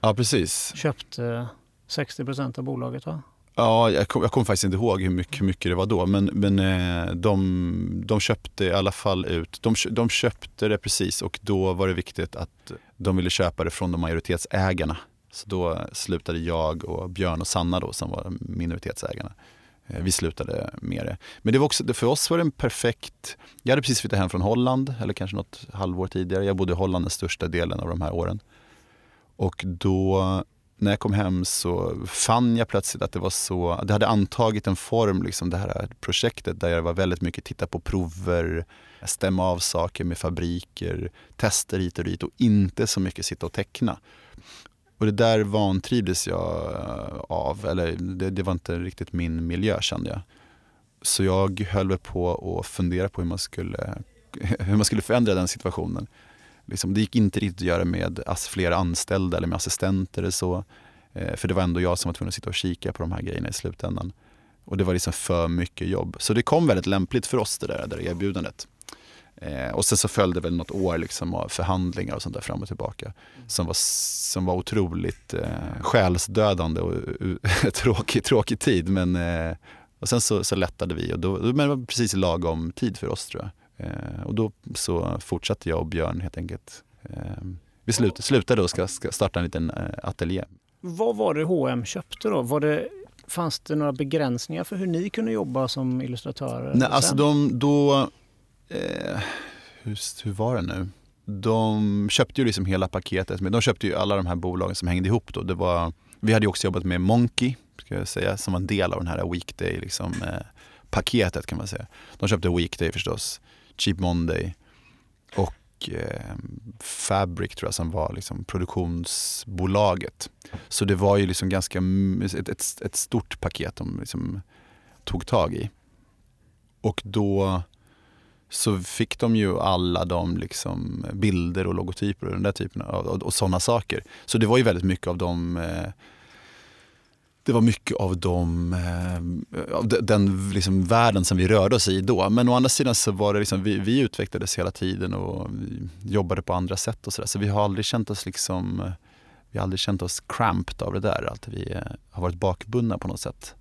ja, precis. köpte 60 procent av bolaget va? Ja, jag kommer kom faktiskt inte ihåg hur mycket, hur mycket det var då, men, men eh, de, de köpte i alla fall ut, de, de köpte det precis och då var det viktigt att de ville köpa det från de majoritetsägarna. Så då slutade jag och Björn och Sanna då som var minoritetsägarna. Eh, vi slutade med det. Men det var också, för oss var det en perfekt... Jag hade precis flyttat hem från Holland, eller kanske något halvår tidigare. Jag bodde i Holland den största delen av de här åren. Och då, när jag kom hem så fann jag plötsligt att det var så... Det hade antagit en form, liksom det här projektet, där jag var väldigt mycket titta på prover, stämma av saker med fabriker, tester hit och dit och inte så mycket sitta och teckna. Och det där vantrivdes jag eh, av, eller det, det, var inte riktigt min miljö kände jag. Så jag höll på att fundera på hur man skulle, hur man skulle förändra den situationen. Liksom, det gick inte riktigt att göra med fler anställda eller med assistenter eller så. Eh, för det var ändå jag som var tvungen att sitta och kika på de här grejerna i slutändan. Och det var liksom för mycket jobb. Så det kom väldigt lämpligt för oss det där, det där erbjudandet. Eh, och sen så följde väl något år liksom av förhandlingar och sånt där fram och tillbaka. Mm. Som var, som var otroligt eh, själsdödande och uh, tråkig, tråkig tid. Men, eh, och sen så, så lättade vi och då, men det var precis lagom tid för oss tror jag. Eh, och då så fortsatte jag och Björn helt enkelt. Eh, vi slut, slutade och ska, ska starta en liten eh, ateljé. Vad var det H&M köpte då? Var det, fanns det några begränsningar för hur ni kunde jobba som illustratörer? Nej, alltså de, då, eh, hur, hur var det nu? De köpte ju liksom hela paketet, men de köpte ju alla de här bolagen som hängde ihop då. Det var, vi hade ju också jobbat med Monkey, ska jag säga, som var en del av den här Weekday liksom, eh, paketet kan man säga. De köpte Weekday förstås, Cheap Monday och eh, Fabric tror jag som var liksom produktionsbolaget. Så det var ju liksom ganska ett, ett, ett stort paket de liksom tog tag i. Och då så fick de ju alla de liksom bilder och logotyper och den där typen av och, och sådana saker. Så det var ju väldigt mycket av de eh, det var mycket av, eh, de, av den liksom världen som vi rörde oss i då. Men å andra sidan så var det liksom, vi, vi utvecklades hela tiden och jobbade på andra sätt och sådär. Så vi har aldrig känt oss liksom, vi har aldrig känt oss cramped av det där. Alltid vi eh, har varit bakbundna på något sätt.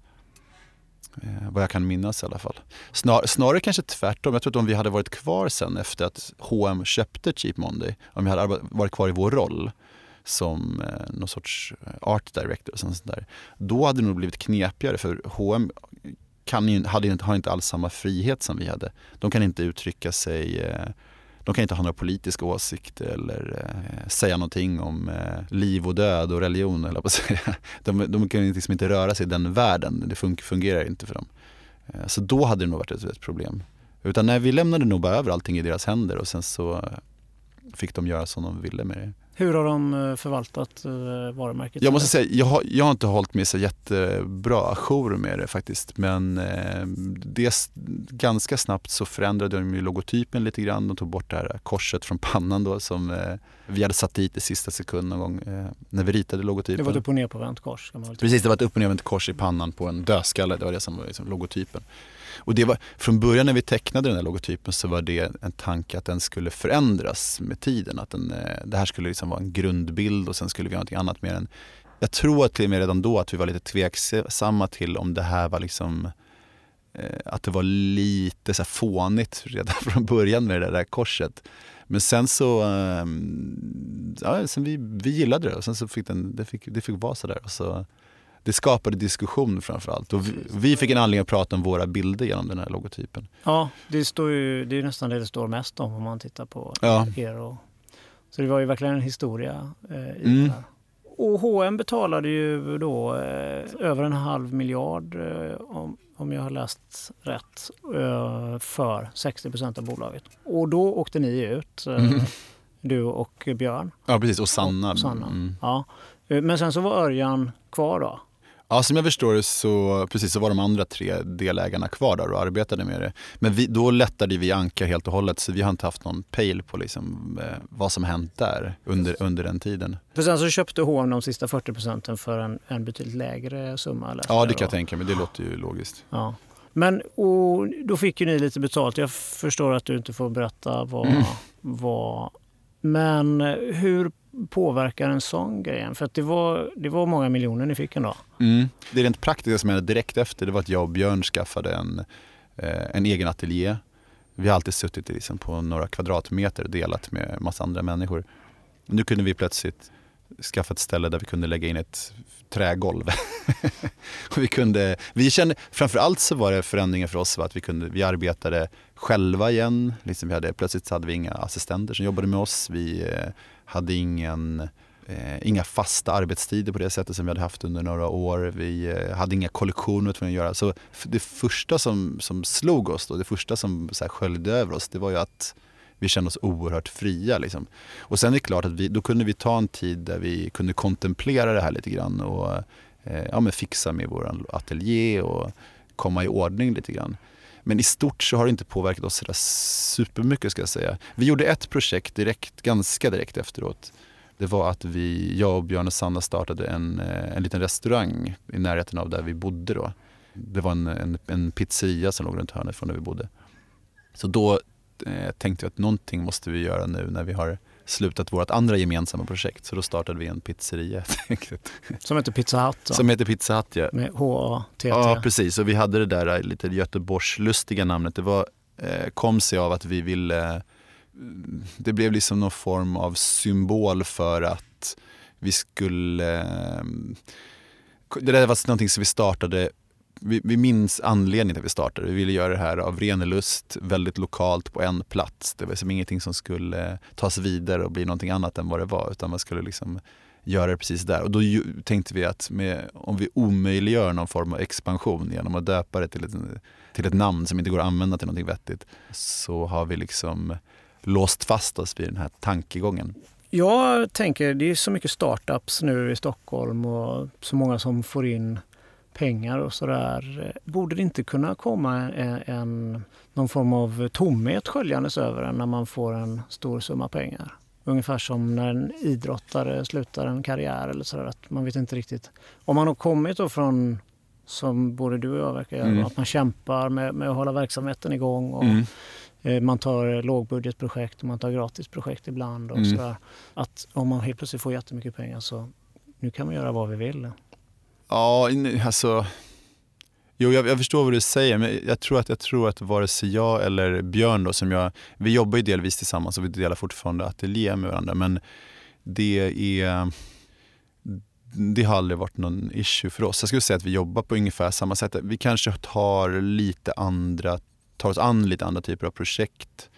Eh, vad jag kan minnas i alla fall. Snar, snarare kanske tvärtom. Jag tror att om vi hade varit kvar sen efter att H&M köpte Cheap Monday, om vi hade varit kvar i vår roll som eh, någon sorts eh, art director och sånt där. Då hade det nog blivit knepigare för H&M kan ju, hade, har inte alls samma frihet som vi hade. De kan inte uttrycka sig eh, de kan inte ha några politiska åsikter eller eh, säga någonting om eh, liv och död och religion. Eller på säga. De, de kan liksom inte röra sig i den världen, det fun fungerar inte för dem. Eh, så då hade det nog varit ett, ett problem. Utan när vi lämnade nog bara över allting i deras händer och sen så eh, fick de göra som de ville med det. Hur har de eh, förvaltat eh, varumärket? Jag måste säga, jag har, jag har inte hållit mig så jättebra ajour med det faktiskt. Men eh, det, ganska snabbt så förändrade de ju logotypen lite grann. De tog bort det här korset från pannan då som eh, vi hade satt dit i sista sekund någon gång eh, när vi ritade logotypen. Det var ett upp och ner på vänt kors? Precis, det var ett upp och ner kors i pannan på en dödskalle. Det var det som var liksom logotypen. Och det var, från början när vi tecknade den här logotypen så var det en tanke att den skulle förändras med tiden. Att den, eh, det här skulle liksom vara en grundbild och sen skulle vi göra något annat med den. Jag tror att till och med redan då att vi var lite tveksamma till om det här var liksom eh, att det var lite så här fånigt redan från början med det där korset. Men sen så, ehm, ja, sen vi, vi gillade det och sen så fick den, det fick, det fick vara sådär. Så det skapade diskussion framförallt. Och vi, vi fick en anledning att prata om våra bilder genom den här logotypen. Ja, det, står ju, det är nästan det det står mest om om man tittar på ja. er. Och, så det var ju verkligen en historia eh, i mm. det här. Och H&M betalade ju då eh, över en halv miljard, eh, om, om jag har läst rätt, eh, för 60 procent av bolaget. Och då åkte ni ut, eh, mm. du och Björn. Ja, precis. Och Sanna. Och Sanna. Mm. Ja. Eh, men sen så var Örjan kvar då? Ja, som jag förstår det så, precis, så var de andra tre delägarna kvar där och arbetade med det. Men vi, då lättade vi ankar helt och hållet så vi har inte haft någon pejl på liksom, eh, vad som hänt där under, under den tiden. För sen så köpte H&M de sista 40 procenten för en, en betydligt lägre summa? Ja, det kan jag tänka mig. Det låter ju logiskt. Ja. Men och, då fick ju ni lite betalt. Jag förstår att du inte får berätta vad, mm. vad men hur påverkar en sån grej? För att det var, det var många miljoner ni fick ändå. Mm. Det rent praktiska som hände direkt efter det var att jag och Björn skaffade en, eh, en egen ateljé. Vi har alltid suttit liksom på några kvadratmeter och delat med massa andra människor. Nu kunde vi plötsligt skaffa ett ställe där vi kunde lägga in ett trägolv. och vi kunde, vi kände, framförallt så var det förändringen för oss att vi, kunde, vi arbetade själva igen. Liksom vi hade, plötsligt hade vi inga assistenter som jobbade med oss. Vi eh, hade ingen, eh, inga fasta arbetstider på det sättet som vi hade haft under några år. Vi eh, hade inga kollektioner att göra. Så det första som, som slog oss, då, det första som så här, sköljde över oss, det var ju att vi kände oss oerhört fria. Liksom. Och sen är det klart att vi, då kunde vi ta en tid där vi kunde kontemplera det här lite grann och eh, ja, men fixa med vår ateljé och komma i ordning lite grann. Men i stort så har det inte påverkat oss sådär supermycket ska jag säga. Vi gjorde ett projekt direkt, ganska direkt efteråt. Det var att vi, jag och Björn och Sanna startade en, eh, en liten restaurang i närheten av där vi bodde då. Det var en, en, en pizzeria som låg runt hörnet från där vi bodde. Så då eh, tänkte jag att någonting måste vi göra nu när vi har slutat vårt andra gemensamma projekt. Så då startade vi en pizzeria. Som heter Pizza Hut? Då. Som heter Pizza Hut ja. Med H-A-T-T? Ja precis, och vi hade det där lite Göteborgslustiga namnet. Det var, eh, kom sig av att vi ville, det blev liksom någon form av symbol för att vi skulle, eh, det där var någonting som vi startade vi, vi minns anledningen till att vi startade. Vi ville göra det här av ren lust, väldigt lokalt på en plats. Det var liksom ingenting som skulle tas vidare och bli någonting annat än vad det var. Utan man skulle liksom göra det precis där. Och då tänkte vi att med, om vi omöjliggör någon form av expansion genom att döpa det till ett, till ett namn som inte går att använda till någonting vettigt. Så har vi liksom låst fast oss vid den här tankegången. Jag tänker, det är så mycket startups nu i Stockholm och så många som får in pengar och sådär. Borde det inte kunna komma en, en, någon form av tomhet sköljandes över en när man får en stor summa pengar? Ungefär som när en idrottare slutar en karriär eller sådär. Att man vet inte riktigt. Om man har kommit då från, som både du och jag verkar göra, mm. att man kämpar med, med, att hålla verksamheten igång. Och, mm. eh, man tar lågbudgetprojekt och man tar gratisprojekt ibland. Och mm. sådär. Att om man helt plötsligt får jättemycket pengar så nu kan man göra vad vi vill. Ja, alltså... Jo, jag, jag, förstår vad du säger, men jag tror att, jag tror att vare sig jag eller Björn, då, som jag, vi jobbar ju delvis tillsammans och vi delar fortfarande ateljé med varandra, men det är det har aldrig varit någon issue för oss. Jag skulle säga att vi jobbar på ungefär samma sätt. Vi kanske tar lite andra, tar oss an lite andra typer av projekt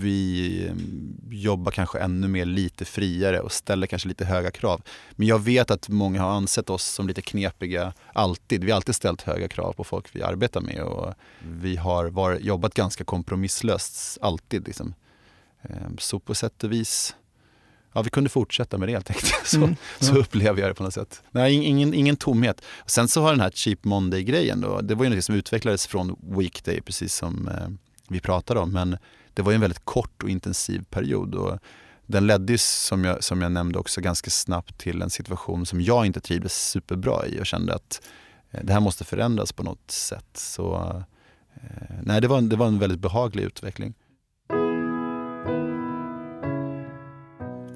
vi eh, jobbar kanske ännu mer lite friare och ställer kanske lite höga krav. Men jag vet att många har ansett oss som lite knepiga alltid. Vi har alltid ställt höga krav på folk vi arbetar med och vi har var, jobbat ganska kompromisslöst alltid. Liksom. Ehm, så på sätt och vis ja, vi kunde fortsätta med det helt enkelt. Så, mm. så upplever jag det på något sätt. Nej, ingen, ingen tomhet. Sen så har den här Cheap Monday-grejen då, det var ju något som utvecklades från Weekday, precis som eh, vi pratade om. Men det var en väldigt kort och intensiv period. Och den ledde som jag, som jag nämnde också ganska snabbt till en situation som jag inte trivdes superbra i och kände att eh, det här måste förändras på något sätt. Så eh, nej, det var, en, det var en väldigt behaglig utveckling.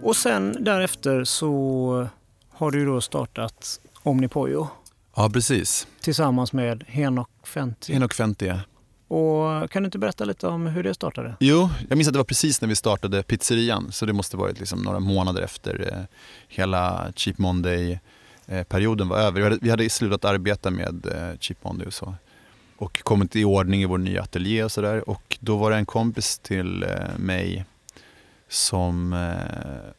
Och sen därefter så har du då startat Omnipojo. Ja, precis. Tillsammans med Henok Fenty. Henok Fenty, ja. Och kan du inte berätta lite om hur det startade? Jo, jag minns att det var precis när vi startade pizzerian. Så det måste varit liksom några månader efter eh, hela Cheap Monday-perioden eh, var över. Vi hade, vi hade slutat arbeta med eh, Cheap Monday och så. Och kommit i ordning i vår nya ateljé och sådär. Och då var det en kompis till eh, mig som eh,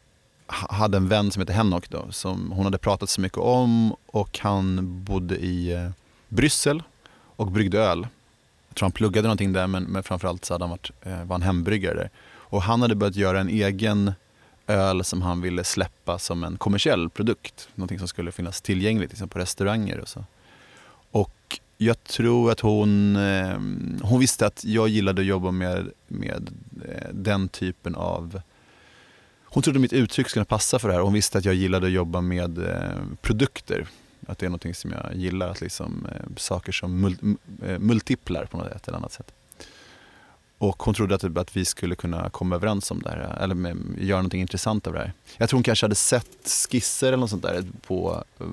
hade en vän som hette Henok då, som hon hade pratat så mycket om och han bodde i eh, Bryssel och bryggde öl jag tror han pluggade någonting där men, men framförallt så hade han varit, eh, var han hembryggare där. Och han hade börjat göra en egen öl som han ville släppa som en kommersiell produkt. Någonting som skulle finnas tillgängligt liksom på restauranger och så. Och jag tror att hon, eh, hon visste att jag gillade att jobba med, med eh, den typen av hon trodde mitt uttryck skulle passa för det här. och Hon visste att jag gillade att jobba med eh, produkter. Att det är något som jag gillar, att liksom, eh, saker som mul eh, multiplar på något ett eller annat sätt. Och hon trodde att, typ, att vi skulle kunna komma överens om det här, eller med, göra något intressant av det här. Jag tror hon kanske hade sett skisser eller något sånt där på eh,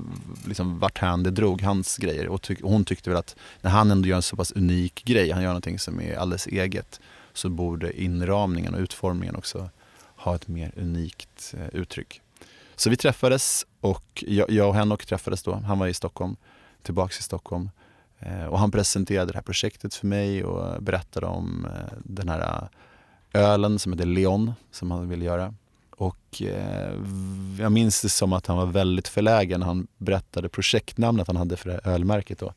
liksom, vart han det drog, hans grejer. Och, tyck, och hon tyckte väl att när han ändå gör en så pass unik grej, han gör någonting som är alldeles eget, så borde inramningen och utformningen också ha ett mer unikt eh, uttryck. Så vi träffades och jag, jag och Henok träffades då. Han var i Stockholm, tillbaks i Stockholm. Eh, och han presenterade det här projektet för mig och berättade om eh, den här eh, ölen som heter Leon som han ville göra. Och jag minns det som att han var väldigt förlägen när han berättade projektnamnet han hade för det här ölmärket då.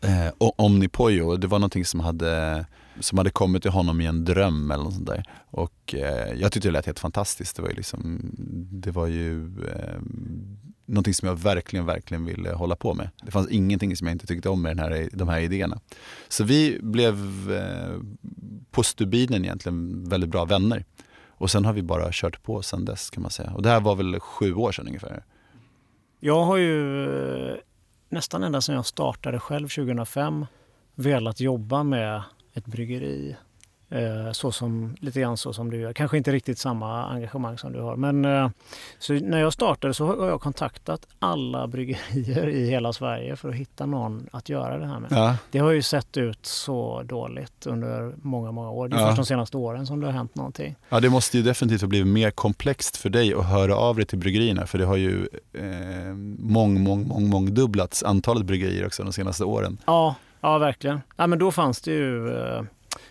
eh, Omnipojo, det var någonting som hade, som hade kommit till honom i en dröm eller något sånt där. Och eh, jag tyckte det lät helt fantastiskt. Det var ju, liksom, det var ju eh, någonting som jag verkligen, verkligen ville hålla på med. Det fanns ingenting som jag inte tyckte om med den här, de här idéerna. Så vi blev eh, på stubinen egentligen väldigt bra vänner. Och sen har vi bara kört på sen dess kan man säga. Och det här var väl sju år sedan ungefär. Jag har ju eh, nästan ända sedan jag startade själv 2005 velat jobba med ett bryggeri. Eh, så som, lite grann så som du gör. Kanske inte riktigt samma engagemang som du har. Men eh, när jag startade så har jag kontaktat alla bryggerier i hela Sverige för att hitta någon att göra det här med. Ja. Det har ju sett ut så dåligt under många, många år. Det är Ja. först de senaste åren som det har hänt någonting. Ja, det måste ju definitivt ha blivit mer komplext för dig att höra av dig till bryggerierna. För det har ju eh, mång, mång, mång, mångdubblats antalet bryggerier också de senaste åren. Ja, ja verkligen. Ja, men då fanns det ju eh,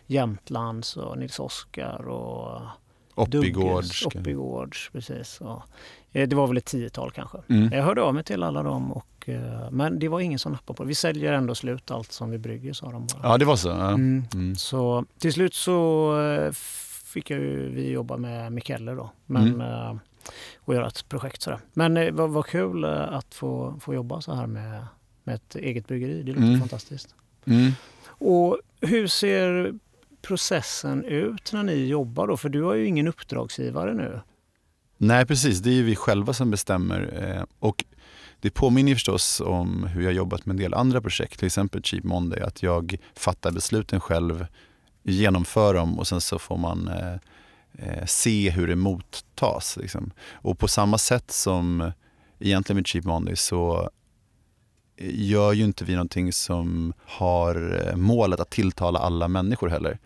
Jämtlands och Nils Oskar och Oppigårds. Oppigårds, precis. Och, eh, det var väl ett tiotal kanske. Mm. Jag hörde av mig till alla dem, och, eh, men det var ingen som nappade på det. Vi säljer ändå slut allt som vi brygger, sa de bara. Ja, det var så. Ja. Mm. Mm. Så till slut så eh, fick jag ju, vi jobba med Mikaelle då. Men, Mm. eh, och göra ett projekt sådär. Men eh, vad, vad kul att få, få jobba så här med, med ett eget bryggeri. Det låter Mm. fantastiskt. Mm. Och hur ser processen ut när ni jobbar då? För du har ju ingen uppdragsgivare nu. Nej, precis. Det är ju vi själva som bestämmer. Eh, och det påminner förstås om hur jag jobbat med en del andra projekt, till exempel Cheap Monday, att jag fattar besluten själv, genomför dem och sen så får man eh, eh, se hur det mottas. Liksom. Och på samma sätt som egentligen med Cheap Monday så gör ju inte vi någonting som har eh, målet att tilltala alla människor heller.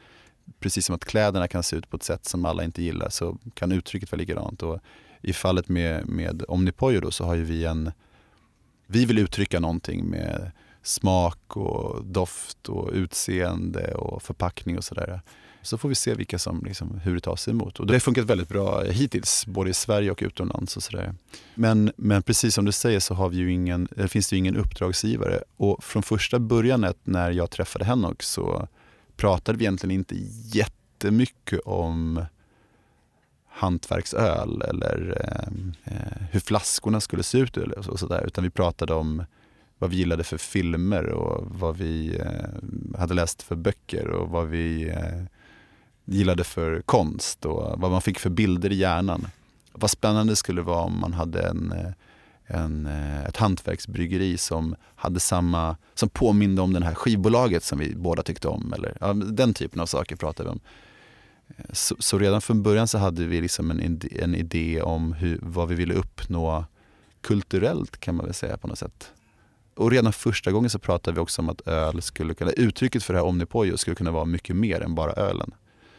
Precis som att kläderna kan se ut på ett sätt som alla inte gillar så kan uttrycket vara likadant. Och I fallet med, med Omnipojo då, så har ju vi en... Vi vill uttrycka någonting med smak och doft och utseende och förpackning och sådär. Så får vi se vilka som, liksom, hur det tas emot. Och det har funkat väldigt bra hittills, både i Sverige och utomlands. Och sådär. Men, men precis som du säger så har vi ju ingen, det finns det ju ingen uppdragsgivare. Och från första början när jag träffade Henok så pratade vi egentligen inte jättemycket om hantverksöl eller eh, eh, hur flaskorna skulle se ut eller så, så där, utan vi pratade om vad vi gillade för filmer och vad vi eh, hade läst för böcker och vad vi eh, gillade för konst och vad man fick för bilder i hjärnan. Vad spännande det skulle vara om man hade en, eh, en, eh, ett hantverksbryggeri som hade samma, som påminde om det här skivbolaget som vi båda tyckte om. Eller, ja, den typen av saker pratade vi om. Eh, så, så redan från början så hade vi liksom en, en idé om hur, vad vi ville uppnå kulturellt kan man väl säga på något sätt. Och redan första gången så pratade vi också om att öl skulle kunna, uttrycket för det här omnipojo skulle kunna vara mycket mer än bara ölen.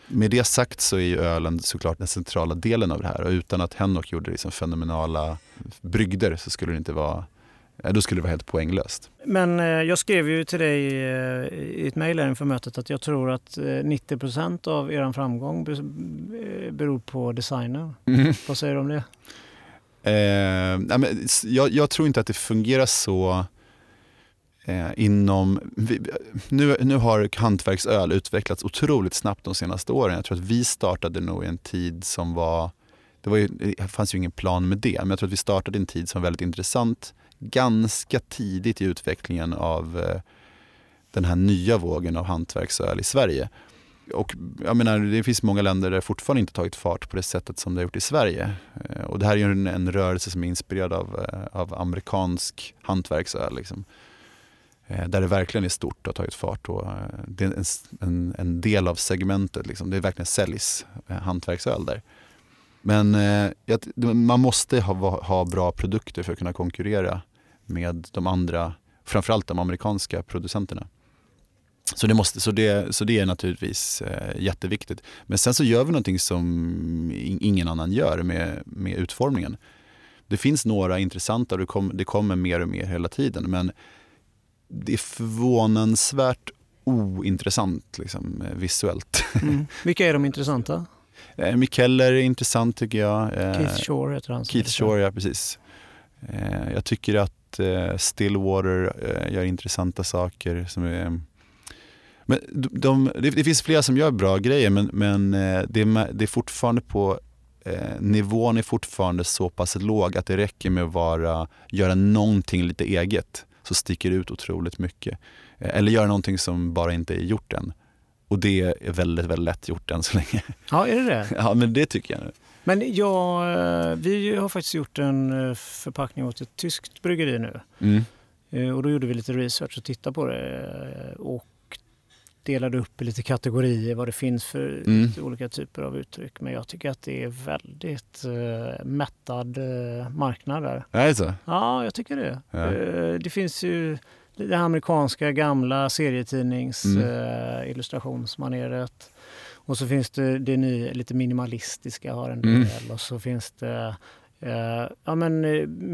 Med det sagt så är ju ölen såklart den centrala delen av det här och utan att Henok gjorde liksom fenomenala brygder så skulle det inte vara, eh, då skulle det vara helt poänglöst. Men eh, jag skrev ju till dig eh, i ett mejl inför mötet att jag tror att eh, 90% av er framgång be- eh, beror på designen. Vad säger du om det? Eh, nej, men jag, jag tror inte att det fungerar så eh, inom... Vi, nu, nu har hantverksöl utvecklats otroligt snabbt de senaste åren. Jag tror att vi startade nog i en tid som var... Det, var ju, det fanns ju ingen plan med det, men jag tror att vi startade i en tid som var väldigt intressant. Ganska tidigt i utvecklingen av eh, den här nya vågen av hantverksöl i Sverige. Och jag menar, det finns många länder där det fortfarande inte tagit fart på det sättet som det har gjort i Sverige. Eh, och det här är ju en, en rörelse som är inspirerad av, eh, av amerikansk hantverksöl. Liksom. Eh, där det verkligen är stort och har tagit fart. Och eh, det är en, en, del av segmentet. Liksom. Det verkligen säljs eh, hantverksöl där. Men eh, man måste ha, ha bra produkter för att kunna konkurrera med de andra, framförallt de amerikanska producenterna. Så det, måste, så det, så det är naturligtvis eh, jätteviktigt. Men sen så gör vi någonting som ingen annan gör med, med utformningen. Det finns några intressanta och det, kom, det kommer mer och mer hela tiden. Men det är förvånansvärt ointressant liksom, eh, visuellt. Mm. Vilka är de intressanta? Eh, Mikeller är intressant tycker jag. Eh, Keith Shore heter han. Keith. Shore, ja precis. Jag tycker att Stillwater gör intressanta saker. Som är, men de, de, det, finns flera som gör bra grejer men, men det, är, det är fortfarande på nivån är fortfarande så pass låg att det räcker med att vara, göra någonting lite eget så sticker det ut otroligt mycket. Eh, eller göra någonting som bara inte är gjort än. Och det är väldigt, väldigt lätt gjort än så länge. Ja, är det det? Ja, men det tycker jag. Nu. Men ja, eh, vi har faktiskt gjort en eh, förpackning åt ett tyskt bryggeri nu. Mm. Och då gjorde vi lite research och tittade på det. Och delade upp i lite kategorier vad det finns för Mm. olika typer av uttryck. Men jag tycker att det är väldigt uh, mättad uh, marknad där. Är det så? Ja, jag tycker det. Ja. Uh, det finns ju det amerikanska gamla serietidnings Mm. uh. Och så finns det det nya, lite minimalistiska har en del. Mm. Och så finns det ja, men,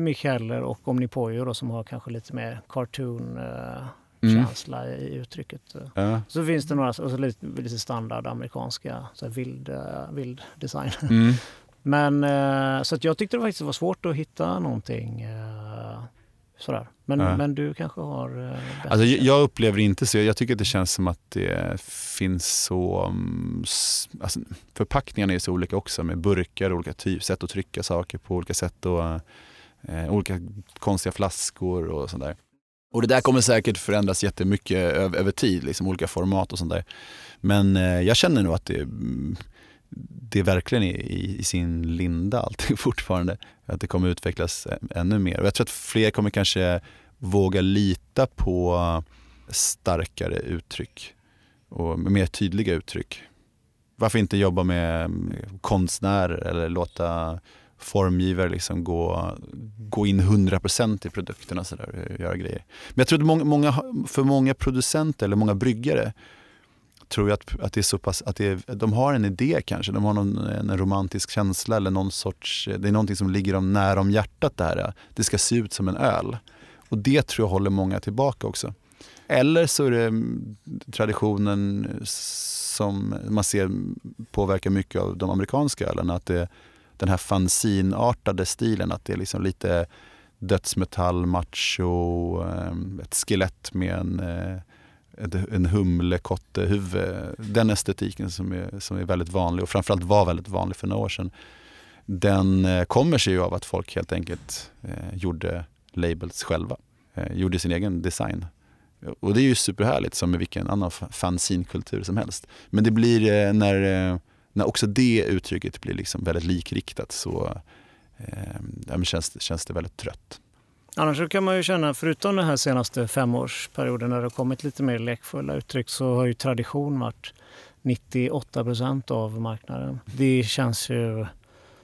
Micheller och Omnipojo då, som har kanske lite mer cartoon Mm. känsla i uttrycket. Ja. Så finns det några och så lite, lite standard amerikanska så här vild, eh, vild design. Mm. Men eh, så att jag tyckte det faktiskt var svårt att hitta någonting eh, sådär. Men, Ja. men du kanske har Alltså, jag, jag upplever inte så. Jag tycker att det känns som att det finns så... mm, Alltså, förpackningarna är så olika också med burkar, olika typ, sätt att trycka saker på, olika sätt och eh, olika konstiga flaskor och sånt där. Och det där kommer säkert förändras jättemycket över, över tid, liksom olika format och sånt där. Men eh, jag känner nog att det, mm, det verkligen är i, i sin linda allting fortfarande. Att det kommer utvecklas eh, ännu mer. Och jag tror att fler kommer kanske våga lita på starkare uttryck och mer tydliga uttryck. Varför inte jobba med mm, konstnärer eller låta formgivare liksom gå, gå in 100% i produkterna och sådär, och göra grejer. Men jag tror att många, många, för många producenter eller många bryggare tror jag att, att det är så pass, att det är, de har en idé kanske, de har någon, en romantisk känsla eller någon sorts, det är någonting som ligger dem nära om hjärtat det här. Det ska se ut som en öl. Och det tror jag håller många tillbaka också. Eller så är det mm, traditionen som man ser påverkar mycket av de amerikanska ölen. Att det, den här fanzinartade stilen, att det är liksom lite dödsmetall, macho, ehm, ett skelett med en, eh, en humlekottehuvud. Den estetiken som är, som är väldigt vanlig och framförallt var väldigt vanlig för några år sedan. Den eh, kommer sig ju av att folk helt enkelt eh, gjorde labels själva. Gjorde sin egen design. Och det är ju superhärligt som med vilken annan fanzinkultur som helst. Men det blir när, när också det uttrycket blir liksom väldigt likriktat så eh, känns, känns det väldigt trött. Annars så kan man ju känna, förutom den här senaste femårsperioden när det har kommit lite mer lekfulla uttryck så har ju tradition varit 98 procent av marknaden. Det känns ju...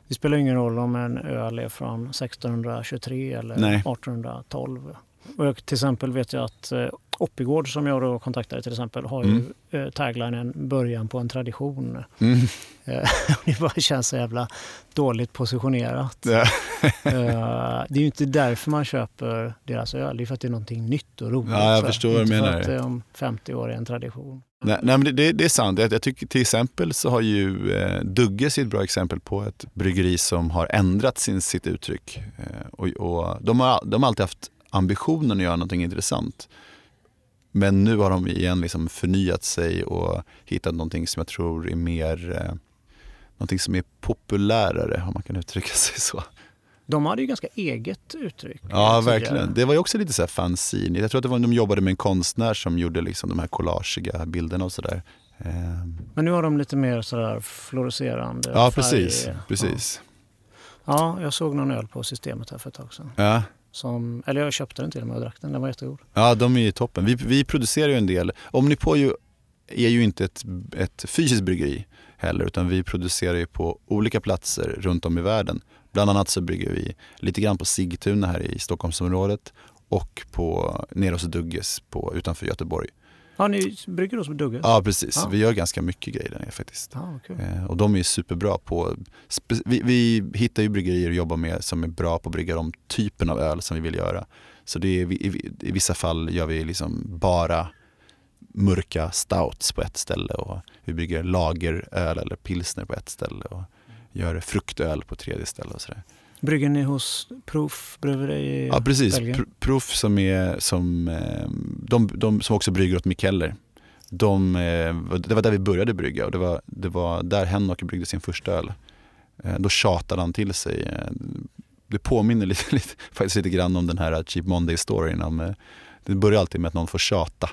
Det spelar ingen roll om en öl är från 1623 eller Nej. 1812. Och jag, till exempel vet jag att eh, Oppigård som jag då kontaktade till exempel har ju Mm. eh, taglinen början på en tradition. Mm. Eh, det bara känns så jävla dåligt positionerat. Ja. Eh, det är ju inte därför man köper deras öl. Det är för att det är någonting nytt och roligt. Ja, jag förstår vad du inte menar. för att det om 50 år är en tradition. Nej, nej, men det- det, är sant. Jag, jag tycker till exempel så har ju eh, Dugges ett bra exempel på ett bryggeri som har ändrat sin, sitt uttryck. Eh, och, och de, har, de har alltid haft ambitionen att göra någonting intressant. Men nu har de igen liksom förnyat sig och hittat någonting som jag tror är mer eh, någonting som är populärare om man kan uttrycka sig så. De hade ju ganska eget uttryck. Ja, verkligen. Det var ju också lite så här fanzine. Jag tror att det var, de jobbade med en konstnär som gjorde liksom de här collagiga bilderna och sådär. Ehm, Men nu har de lite mer sådär fluorescerande Ja, färg. precis. precis. Ja. ja, jag såg någon öl på systemet här för ett tag sedan. Ja. Som, eller jag köpte den till och med och drack den. Den var jättegod. ja, de är ju toppen. Vi, vi producerar ju en del. OmniPo är ju inte ett, ett fysiskt bryggeri heller, utan vi producerar ju på olika platser runt om i världen. Bland annat så brygger vi lite grann på Sigtuna här i Stockholmsområdet och på, nere hos Dugges på, utanför Göteborg. Ja, ni brygger hos Dugges? Ja, precis. Ja. Vi gör ganska mycket grejer där nere faktiskt. Vad kul. Eh, och de är superbra på, vi, vi hittar ju bryggerier att jobba med som är bra på att brygga de typen av öl som vi vill göra. Så det är, i, i, vissa fall gör vi liksom bara mörka stouts på ett ställe och vi brygger lageröl eller pilsner på ett ställe och gör fruktöl på tredje ställe och sådär. Brygger ni hos Proof bryggeri i Ja precis, Belgien? Pr- Proof som, är, som, eh, de, de som också brygger åt Mikkeller. De, eh, det var där vi började brygga och det var, det var där Henok bryggde sin första öl. Eh, Då tjatade han till sig. Det påminner lite, lite, faktiskt lite grann om den här Cheap Monday-storyn. Det börjar alltid med att någon får tjata.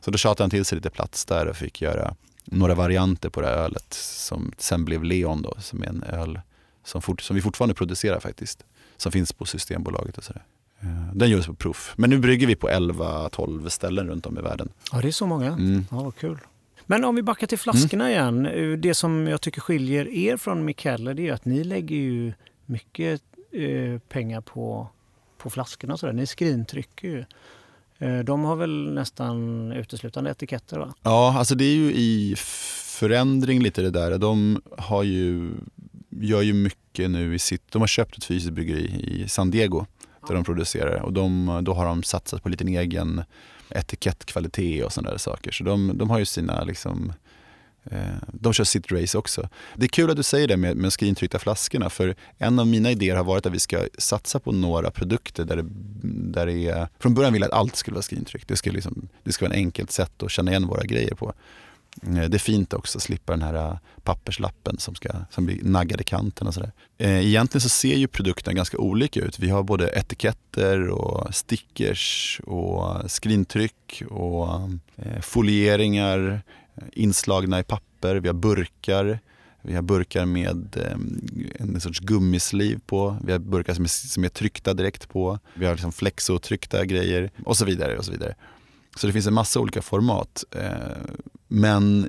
Så då tjatade han till sig lite plats där och fick göra några varianter på det här ölet som sen blev Leon då, som är en öl som, fort, som vi fortfarande producerar faktiskt. Som finns på Systembolaget och sådär. Eh, Den görs på proof. Men nu brygger vi på 11-12 ställen runt om i världen. Ja, det är så många. Mm. Ja, vad kul. Men om vi backar till flaskorna igen. eh, Det som jag tycker skiljer er från Mikkeller det är att ni lägger ju mycket eh, pengar på, på flaskorna. och sådär. Ni skrintrycker ju. Eh, de har väl nästan uteslutande etiketter va? Ja, alltså det är ju i förändring lite det där. De har ju, gör ju mycket nu i sitt, de har köpt ett fysiskt bryggeri i San Diego där de producerar och de, då har de satsat på lite egen etikettkvalitet och sådana där saker. Så de, de har ju sina liksom eh, de kör sitt race också. Det är kul att du säger det med, med skrintryckta flaskorna för en av mina idéer har varit att vi ska satsa på några produkter där det, där det är... Från början ville jag att allt skulle vara skrintryckt. Det ska, liksom, det ska vara ett enkelt sätt att känna igen våra grejer på. Eh, det är fint också att slippa den här eh, papperslappen som, ska, som blir naggad i kanten och sådär. Eh, egentligen så ser ju produkterna ganska olika ut. Vi har både etiketter och stickers och skrintryck och folieringar inslagna i papper. Vi har burkar. Vi har burkar med en sorts gummisliv på. Vi har burkar som är, som är tryckta direkt på. Vi har liksom flexotryckta grejer och så vidare. och Så vidare. Så det finns en massa olika format. Eh, men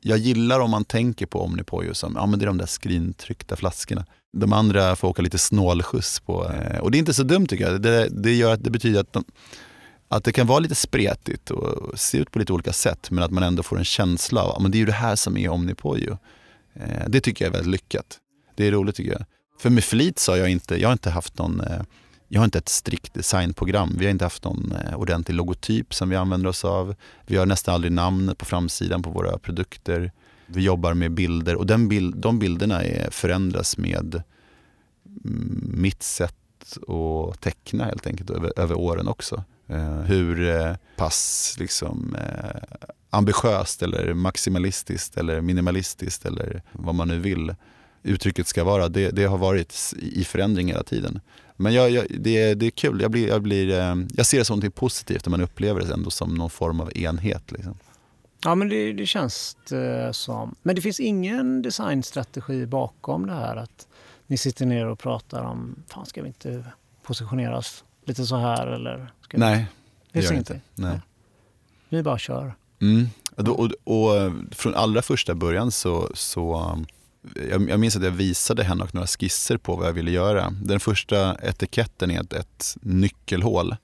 jag gillar om man tänker på Omnipojo som ja, men det är de där skrintryckta flaskorna. De andra får åka lite snålskjuts på. Eh, och det är inte så dumt tycker jag. Det, det, gör att det betyder att, de, att det kan vara lite spretigt och se ut på lite olika sätt men att man ändå får en känsla av att ja, det är ju det här som är Omnipojo. Eh, det tycker jag är väldigt lyckat. Det är roligt tycker jag. För med flit så har jag inte, jag har inte haft någon eh, jag har inte ett strikt designprogram. Vi har inte haft någon eh, ordentlig logotyp som vi använder oss av. Vi har nästan aldrig namn på framsidan på våra produkter. Vi jobbar med bilder och den bild, de bilderna är, förändras med mm, mitt sätt att teckna helt enkelt över, över åren också. Eh, hur eh, pass liksom, eh, ambitiöst eller maximalistiskt eller minimalistiskt eller vad man nu vill uttrycket ska vara. Det, det har varit i förändring hela tiden. Men jag, jag, det, är, det är kul. Jag, blir, jag, blir, eh, jag ser det som något positivt när man upplever det ändå som någon form av enhet. Liksom. Ja, men det, det känns det som. Men det finns ingen designstrategi bakom det här att ni sitter ner och pratar om, fan ska vi inte positioneras lite så här eller? Ska? Nej, det gör det inte. Nej. Vi bara kör. Mm. Och, och, och från allra första början så, så jag, jag minns att jag visade henne några skisser på vad jag ville göra. Den första etiketten är ett, ett nyckelhål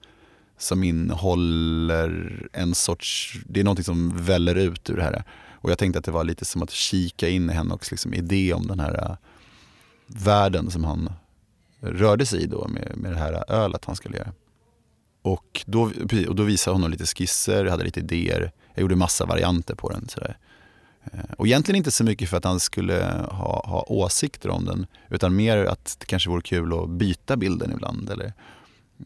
som innehåller en sorts, det är någonting som väller ut ur det här. Och jag tänkte att det var lite som att kika in i Henoks liksom idé om den här äh, världen som han rörde sig i då med, med det här ölet han skulle göra. Och då, och då visade hon lite skisser, jag hade lite idéer. Jag gjorde massa varianter på den. Sådär. Eh, och egentligen inte så mycket för att han skulle ha, ha åsikter om den utan mer att det kanske vore kul att byta bilden ibland. Eller,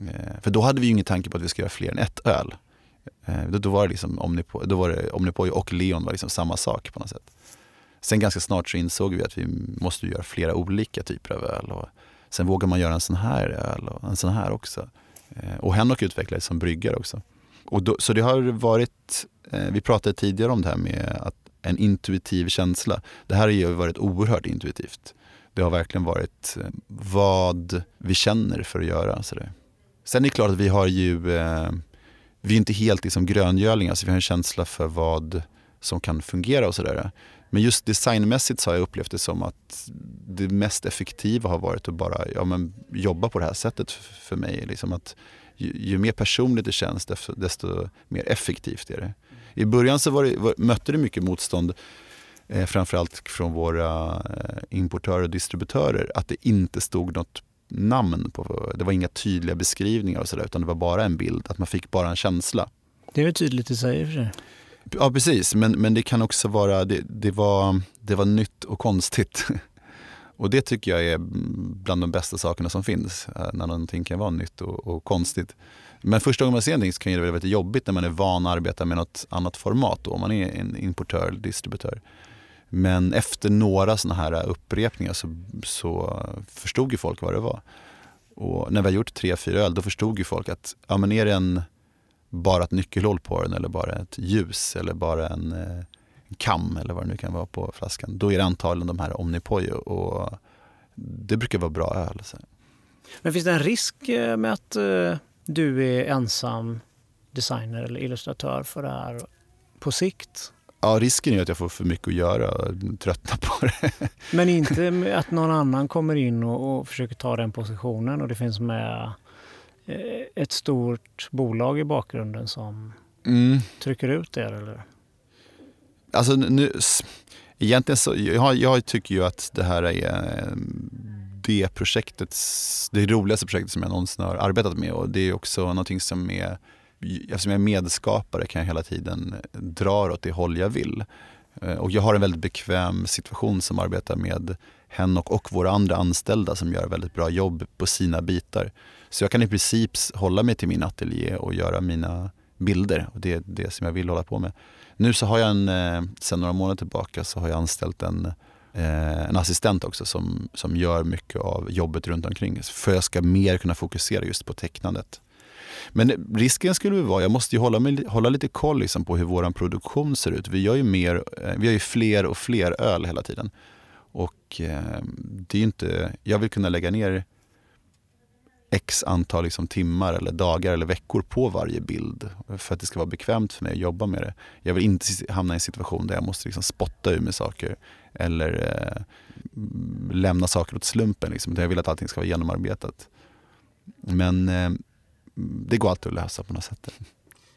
eh, för då hade vi ju ingen tanke på att vi ska göra fler än ett öl. Eh, då, då var det liksom Omnipojo, då var det Omnipojo och Leon var liksom samma sak på något sätt. Sen ganska snart så insåg vi att vi måste göra flera olika typer av öl. Och sen vågar man göra en sån här öl och en sån här också. Och Henok utvecklades som bryggare också. Och då, så det har varit, vi pratade tidigare om det här med att en intuitiv känsla. Det här har ju varit oerhört intuitivt. Det har verkligen varit eh, vad vi känner för att göra. Så det. Sen är det klart att vi har ju, eh, vi är inte helt liksom gröngölingar så vi har en känsla för vad som kan fungera och sådär. Men just designmässigt så har jag upplevt det som att det mest effektiva har varit att bara ja, men, jobba på det här sättet för mig. Liksom att ju, ju mer personligt det känns desto, desto mer effektivt är det. I början så var det, var, mötte det mycket motstånd, eh, framförallt från våra eh, importörer och distributörer, att det inte stod något namn på, det var inga tydliga beskrivningar och sådär, utan det var bara en bild, att man fick bara en känsla. Det är väl tydligt i sig i och för sig. Ja precis, men, men det kan också vara, det, det, var, det var nytt och konstigt. Och det tycker jag är bland de bästa sakerna som finns, eh, när någonting kan vara nytt och, och konstigt. Men första gången man ser någonting så kan det vara lite jobbigt när man är van att arbeta med något annat format, då, om man är en importör eller distributör. Men efter några sådana här upprepningar så, så förstod ju folk vad det var. Och när vi har gjort tre, fyra öl, då förstod ju folk att ja, men är det en, bara ett nyckelhål på den eller bara ett ljus eller bara en, en kam eller vad det nu kan vara på flaskan. Då är det antagligen de här Omnipojo och det brukar vara bra öl. Så. Men finns det en risk eh, med att eh, du är ensam designer eller illustratör för det här på sikt? Ja, risken är att jag får för mycket att göra och tröttnar på det. Men inte att någon annan kommer in och, och försöker ta den positionen och det finns med eh, ett stort bolag i bakgrunden som mm. trycker ut det? Eller? Alltså nu, egentligen så, jag, jag tycker ju att det här är det projektet, det roligaste projektet som jag någonsin har arbetat med och det är också någonting som är eftersom jag är medskapare kan jag hela tiden dra åt det håll jag vill. Eh, och jag har en väldigt bekväm situation som arbetar med Henok och våra andra anställda som gör väldigt bra jobb på sina bitar. Så jag kan i princip hålla mig till min ateljé och göra mina bilder och det är det som jag vill hålla på med. Nu så har jag en, eh, sen några månader tillbaka så har jag anställt en, Eh, en assistent också som, som gör mycket av jobbet runt omkring. För jag ska mer kunna fokusera just på tecknandet. Men risken skulle vara, jag måste ju hålla, mig, hålla lite koll liksom på hur vår produktion ser ut. Vi gör ju, mer, eh, vi gör ju fler och fler öl hela tiden. Och eh, det är inte, jag vill kunna lägga ner x antal liksom timmar eller dagar eller veckor på varje bild för att det ska vara bekvämt för mig att jobba med det. Jag vill inte hamna i en situation där jag måste liksom spotta ur mig saker eller eh, lämna saker åt slumpen. Liksom. Jag vill att allting ska vara genomarbetat. Men eh, det går alltid att lösa på något sätt.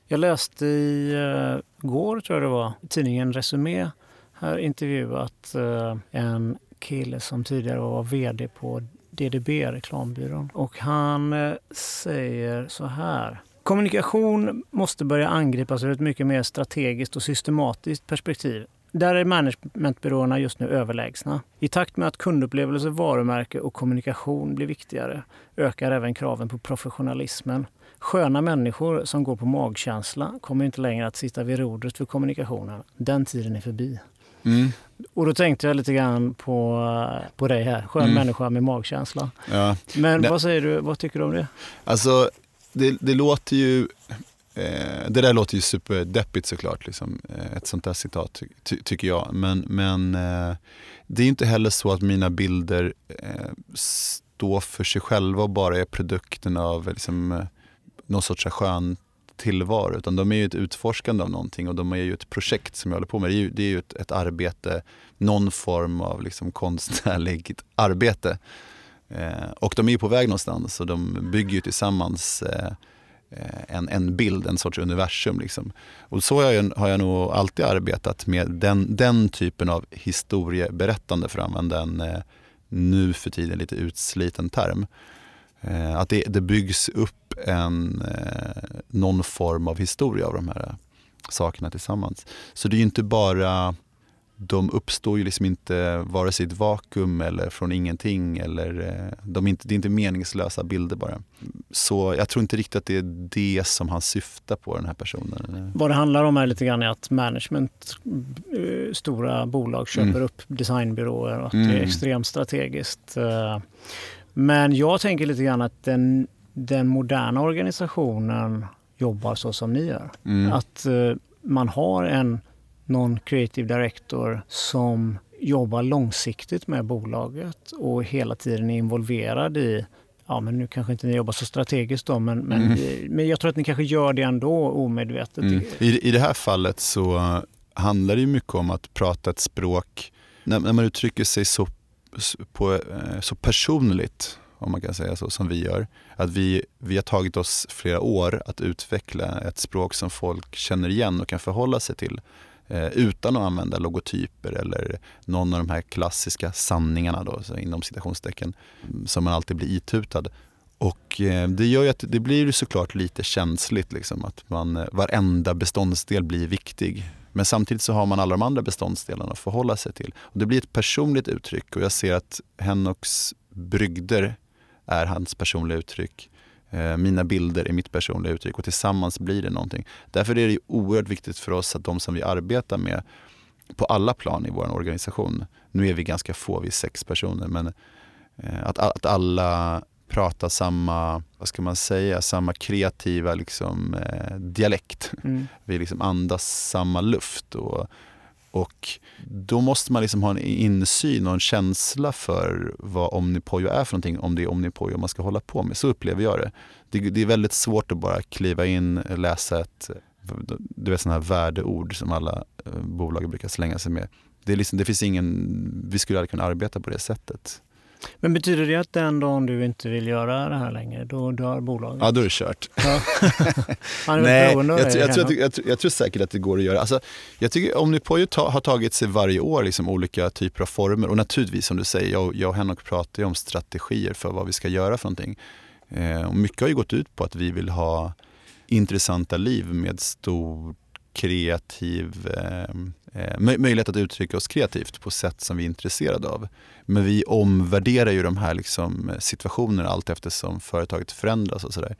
Jag läste i eh, går, tror jag det var, tidningen Resumé här intervjuat eh, en kille som tidigare var VD på DDB, reklambyrån. Och han eh, säger så här. Kommunikation måste börja angripas ur ett mycket mer strategiskt och systematiskt perspektiv. Där är managementbyråerna just nu överlägsna. I takt med att kundupplevelse, varumärke och kommunikation blir viktigare ökar även kraven på professionalismen. Sköna människor som går på magkänsla kommer inte längre att sitta vid rodret för kommunikationen. Den tiden är förbi. Mm. Och då tänkte jag lite grann på, på dig här, skön mm. människa med magkänsla. Ja. Men vad säger du, vad tycker du om det? Alltså, det, det låter ju Eh, det där låter ju superdeppigt såklart, liksom, eh, ett sånt där citat ty tycker jag. Men, men eh, det är inte heller så att mina bilder eh, står för sig själva och bara är produkten av liksom, eh, någon sorts skön tillvaro. Utan de är ju ett utforskande av någonting och de är ju ett projekt som jag håller på med. Det är ju, det är ju ett, ett, arbete, någon form av liksom konstnärligt arbete. Eh, och de är ju på väg någonstans och de bygger ju tillsammans Eh, Eh, en, en bild, en sorts universum. Liksom. Och så har jag, har jag nog alltid arbetat med den, den typen av historieberättande för att använda en eh, nu för tiden lite utsliten term. Eh, att det, det byggs upp en, eh, någon form av historia av de här eh, sakerna tillsammans. Så det är ju inte bara de uppstår ju liksom inte vare sig i ett vakuum eller från ingenting. Eller, eh, de är inte, det är inte meningslösa bilder bara. Så jag tror inte riktigt att det är det som han syftar på, den här personen. Vad det handlar om är lite grann att management, eh, stora bolag köper mm. upp designbyråer och att mm. det är mm. extremt strategiskt. Eh, men jag tänker lite grann att den, den moderna organisationen jobbar så som ni gör. Mm. Att man har en någon creative director som jobbar långsiktigt med bolaget och hela tiden är involverad i Ja, men nu kanske inte ni jobbar så strategiskt då, men, men, mm. men jag tror att ni kanske gör det ändå omedvetet. Mm. I, I det här fallet så handlar det mycket om att prata ett språk, när, när man uttrycker sig så, på, eh, så personligt, om man kan säga så, som vi gör. Att vi, vi har tagit oss flera år att utveckla ett språk som folk känner igen och kan förhålla sig till. Eh, utan att använda logotyper eller någon av de här klassiska sanningarna då, inom citationstecken mm, som man alltid blir itutad. Och eh, det gör ju att det blir såklart lite känsligt liksom, att man, eh, varenda beståndsdel blir viktig. Men samtidigt så har man alla de andra beståndsdelarna att förhålla sig till. Och det blir ett personligt uttryck och jag ser att Henoks brygder är hans personliga uttryck. Eh, mina bilder är mitt personliga uttryck och tillsammans blir det någonting. Därför är det oerhört viktigt för oss att de som vi arbetar med på alla plan i vår organisation, nu är vi ganska få, vi är sex personer, men eh, att, att alla pratar samma, vad ska man säga, samma kreativa liksom, eh, dialekt. Mm. Vi liksom andas samma luft. Och, och då måste man liksom ha en insyn och en känsla för vad Omnipojo är för någonting, om det är Omnipojo man ska hålla på med. Så upplever jag det. Det, det är väldigt svårt att bara kliva in, läsa ett du vet, sådana här värdeord som alla eh, bolag brukar slänga sig med. Det, är liksom, det finns ingen, vi skulle aldrig kunna arbeta på det sättet. Men betyder det att den dagen du inte vill göra det här längre, då dör bolaget? Ja, då är det kört. Ja. Nej, jag, jag, jag, tror, jag, jag, tror säkert att det går att göra. Alltså, jag tycker Omnipojo ta, har tagit sig varje år liksom olika typer av former. Och naturligtvis som du säger, jag, jag och Henok pratar ju om strategier för vad vi ska göra för någonting. Eh, och mycket har ju gått ut på att vi vill ha intressanta liv med stor kreativ eh, eh möjlighet att uttrycka oss kreativt på sätt som vi är intresserade av. Men vi omvärderar ju de här liksom situationerna allt eftersom företaget förändras och sådär.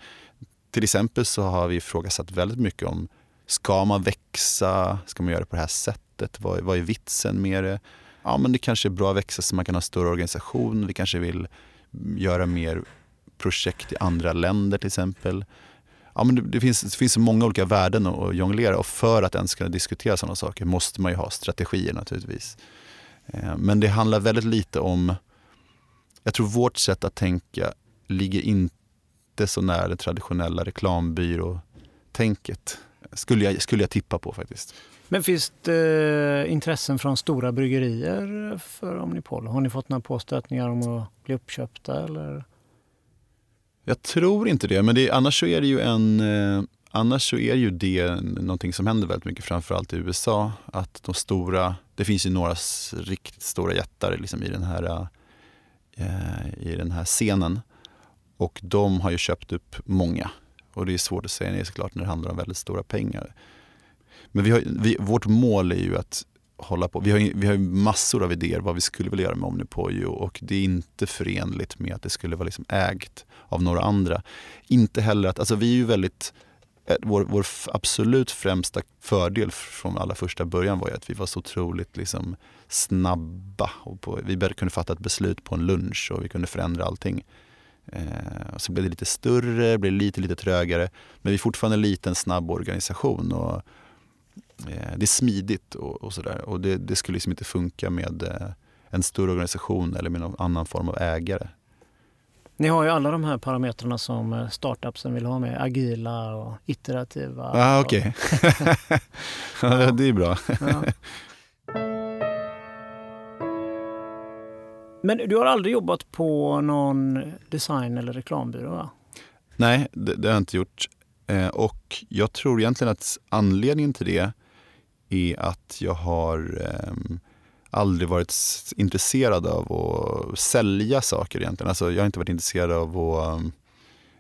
Till exempel så har vi ifrågasatt väldigt mycket om ska man växa? Ska man göra det på det här sättet? Vad, vad är vitsen med det? Ja, men det kanske är bra att växa så man kan ha större organisation. Vi kanske vill mm, göra mer projekt i andra länder till exempel ja, men det, finns, det finns så många olika värden att jonglera och för att ens kunna diskutera sådana saker måste man ju ha strategier naturligtvis. Eh, men det handlar väldigt lite om, jag tror vårt sätt att tänka ligger inte så nära det traditionella reklambyrå-tänket. Skulle jag, skulle jag tippa på faktiskt. Men finns det eh, intressen från stora bryggerier för Omnipol? Har ni fått några påstötningar om att bli uppköpta? Eller? Jag tror inte det, men det, annars så är det ju en eh, Annars så är ju det någonting som händer väldigt mycket, framförallt i USA. Att de stora, det finns ju några riktigt stora jättar liksom i, den här, eh, eh, i den här scenen. Och de har ju köpt upp många. Och det är svårt att säga nej såklart när det handlar om väldigt stora pengar. Men vi har, vi, vårt mål är ju att hålla på. Vi har, vi har massor av idéer vad vi skulle vilja göra med Omnipoyo och det är inte förenligt med att det skulle vara liksom ägt av några andra. Inte heller att, alltså vi är ju väldigt eh, vår, vår, absolut främsta fördel från allra första början var ju att vi var så otroligt liksom snabba. Och på, vi kunde fatta ett beslut på en lunch och vi kunde förändra allting. Eh, så blev det lite större, blev lite, lite trögare. Men vi är fortfarande en liten, snabb organisation. Och, eh, det är smidigt och, och sådär. Och det, det, skulle liksom inte funka med eh, en större organisation eller med någon annan form av ägare. Ni har ju alla de här parametrarna som eh, startupsen vill ha med. Agila och iterativa. Ah, Okej, okay. ja. det är bra. Ja. Men du har aldrig jobbat på någon design eller reklambyrå? Va? Nej, det, det har jag inte gjort. Eh, och jag tror egentligen att anledningen till det är att jag har eh, aldrig varit intresserad av att sälja saker egentligen. Alltså, jag har inte varit intresserad av att um,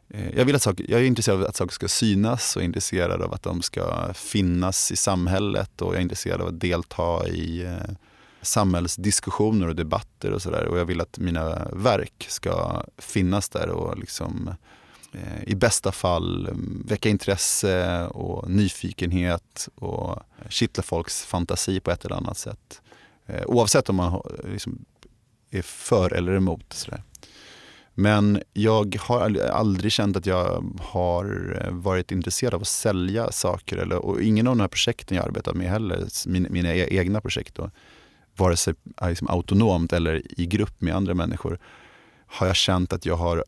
eh, jag, vill att saker, jag är intresserad av att saker ska synas och intresserad av att de ska finnas i samhället och jag är intresserad av att delta i eh, samhällsdiskussioner och debatter och sådär. Och jag vill att mina verk ska finnas där och liksom eh, i bästa fall mm, väcka intresse och nyfikenhet och kittla folks fantasi på ett eller annat sätt. Eh, oavsett om man liksom är för eller emot. Sådär. Men jag har aldrig känt att jag har eh, varit intresserad av att sälja saker. Eller, och ingen av de här projekten jag arbetat med heller, min, mina e-, egna projekt, då, vare sig liksom autonomt eller i grupp med andra människor, har jag känt att jag har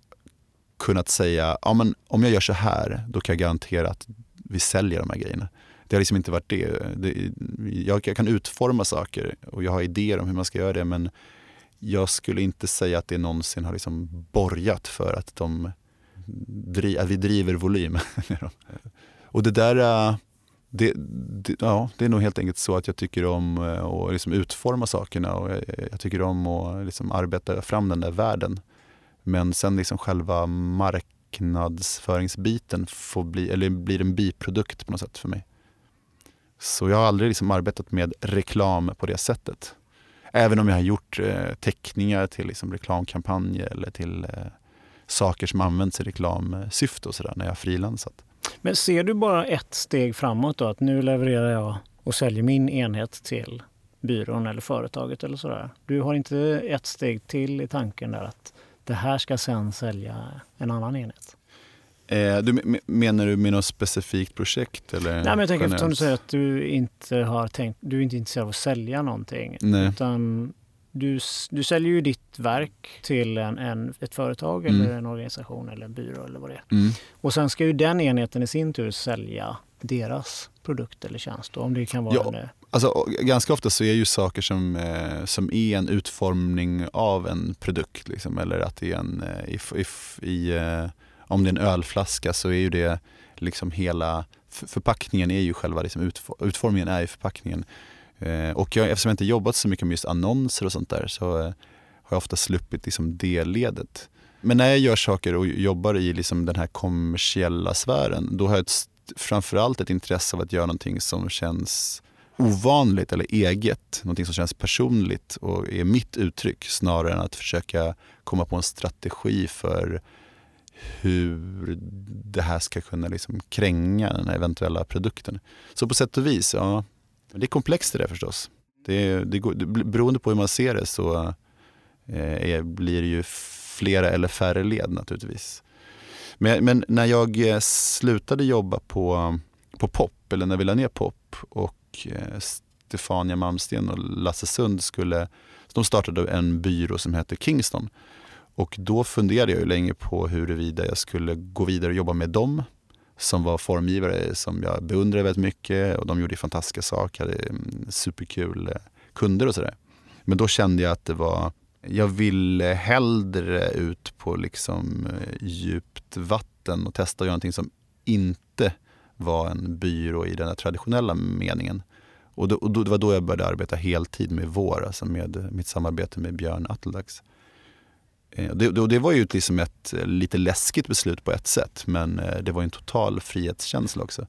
kunnat säga, ja, men om jag gör så här, då kan jag garantera att vi säljer de här grejerna. Det har liksom inte varit det. det jag, jag, kan utforma saker och jag har idéer om hur man ska göra det men jag skulle inte säga att det någonsin har liksom borgat för att, de, att vi driver volym. och det där äh, det, det, ja, det är nog helt enkelt så att jag tycker om äh, att liksom utforma sakerna och jag, jag tycker om att liksom arbeta fram den där världen. Men sen liksom själva marknadsföringsbiten får bli, eller blir en biprodukt på något sätt för mig. Så jag har aldrig liksom arbetat med reklam på det sättet. Även om jag har gjort eh, teckningar till liksom reklamkampanjer eller till eh, saker som används i reklamsyfte och sådär när jag har frilansat. Men ser du bara ett steg framåt då? Att nu levererar jag och säljer min enhet till byrån eller företaget eller sådär. Du har inte ett steg till i tanken där att det här ska sen sälja en annan enhet? Eh, du, menar du med något specifikt projekt? Eller Nej, men jag tänker eftersom du säger att du inte har tänkt, du är inte intresserad av att sälja någonting. Nej. Utan du, du säljer ju ditt verk till en, en ett företag mm. eller en organisation eller en byrå eller vad det är. Mm. Och sen ska ju den enheten i sin tur sälja deras produkt eller tjänst. Om det kan vara ja, en, eh, alltså, ganska ofta så är ju saker som, eh, som är en utformning av en produkt. Liksom, eller att det är en, eh, if, if, i, eh, om det är en ölflaska så är ju det liksom hela förpackningen är ju själva liksom utformningen är ju förpackningen. Eh, och jag, eftersom jag inte jobbat så mycket med just annonser och sånt där så eh, har jag ofta sluppit liksom det ledet. Men när jag gör saker och jobbar i liksom den här kommersiella sfären då har jag ett, framförallt ett intresse av att göra någonting som känns ovanligt eller eget. Någonting som känns personligt och är mitt uttryck snarare än att försöka komma på en strategi för hur det här ska kunna liksom kränga den eventuella produkten. Så på sätt och vis, ja, det är komplext det där förstås. Det, det, det, beroende på hur man ser det så eh, blir det ju flera eller färre led naturligtvis. Men, men, när jag eh, slutade jobba på, på POP, eller när vi la ner POP och eh, Stefania Malmsten och Lasse Sund skulle, de startade en byrå som heter Kingston. Och då funderade jag ju länge på huruvida jag skulle gå vidare och jobba med dem som var formgivare som jag beundrade väldigt mycket och de gjorde fantastiska saker, hade mm, superkul eh, kunder och sådär. Men då kände jag att det var, jag ville hellre ut på liksom eh, djupt vatten och testa att göra någonting som inte var en byrå i den traditionella meningen. Och, då, och då, det var då jag började arbeta heltid med vår, alltså med mitt samarbete med Björn Atteldags. Eh, det, det, var ju liksom ett eh, lite läskigt beslut på ett sätt men eh, det var en total frihetskänsla också.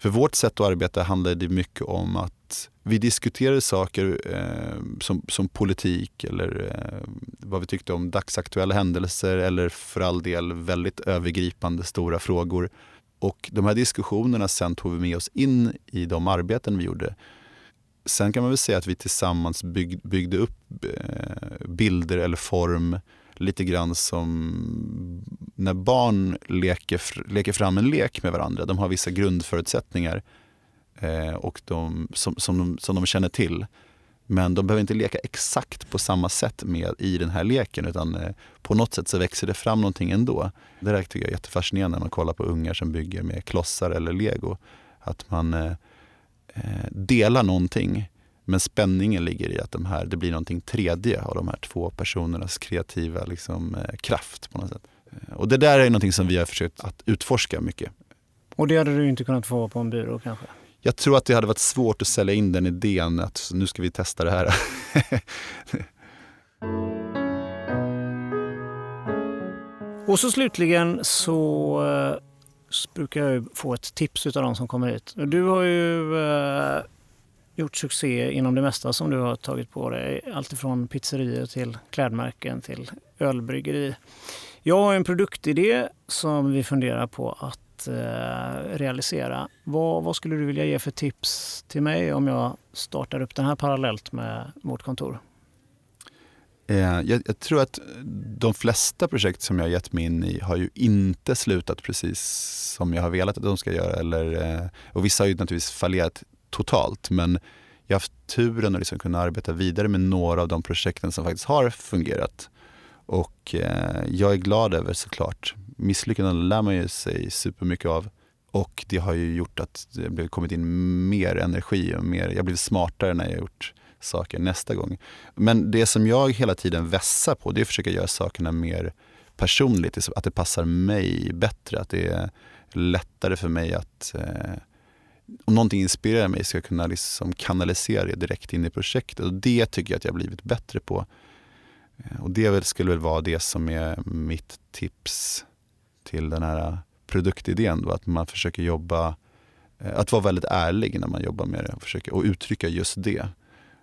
För vårt sätt att arbeta handlade mycket om att vi diskuterade saker eh, som, som, politik eller eh, vad vi tyckte om dagsaktuella händelser eller för all del väldigt övergripande stora frågor. Och de här diskussionerna sen tog vi med oss in i de arbeten vi gjorde. Sen kan man väl säga att vi tillsammans bygg, byggde upp eh, bilder eller form lite grann som när barn leker, leker fram en lek med varandra. De har vissa grundförutsättningar eh, och de, som, som, de, som de känner till. Men de behöver inte leka exakt på samma sätt med i den här leken utan eh, på något sätt så växer det fram någonting ändå. Det där tycker jag är jättefascinerande när man kollar på ungar som bygger med klossar eller lego. Att man eh, Eh, delar någonting. Men spänningen ligger i att de här, det blir någonting tredje av de här två personernas kreativa liksom, eh, kraft. på något sätt. Eh, och det där är någonting som vi har försökt att utforska mycket. Och det hade du inte kunnat få på en byrå kanske? Jag tror att det hade varit svårt att sälja in den idén att nu ska vi testa det här. Och så slutligen så brukar jag få ett tips av de som kommer hit. Du har ju eh, gjort succé inom det mesta som du har tagit på dig. Alltifrån pizzerior till klädmärken till ölbryggeri. Jag har en produktidé som vi funderar på att eh, realisera. Vad, vad, skulle du vilja ge för tips till mig om jag startar upp den här parallellt med vårt kontor? Eh, jag, jag, tror att de flesta projekt som jag har gett mig in i har ju inte slutat precis som jag har velat att de ska göra. Eller, eh, och vissa har ju naturligtvis fallerat totalt. Men jag har haft turen att liksom kunna arbeta vidare med några av de projekten som faktiskt har fungerat. Och eh, jag är glad över såklart. Misslyckanden lär man ju sig supermycket av. Och det har ju gjort att det har kommit in mer energi och mer, jag har blivit smartare när jag har gjort saker nästa gång. Men det som jag hela tiden vässar på det är att försöka göra sakerna mer personligt, liksom att det passar mig bättre. Att det är lättare för mig att eh, om någonting inspirerar mig ska jag kunna liksom kanalisera det direkt in i projektet. Och Det tycker jag att jag har blivit bättre på. Eh, och Det skulle väl vara det som är mitt tips till den här produktidén. Då, att man försöker jobba eh, att vara väldigt ärlig när man jobbar med det och försöker, och uttrycka just det.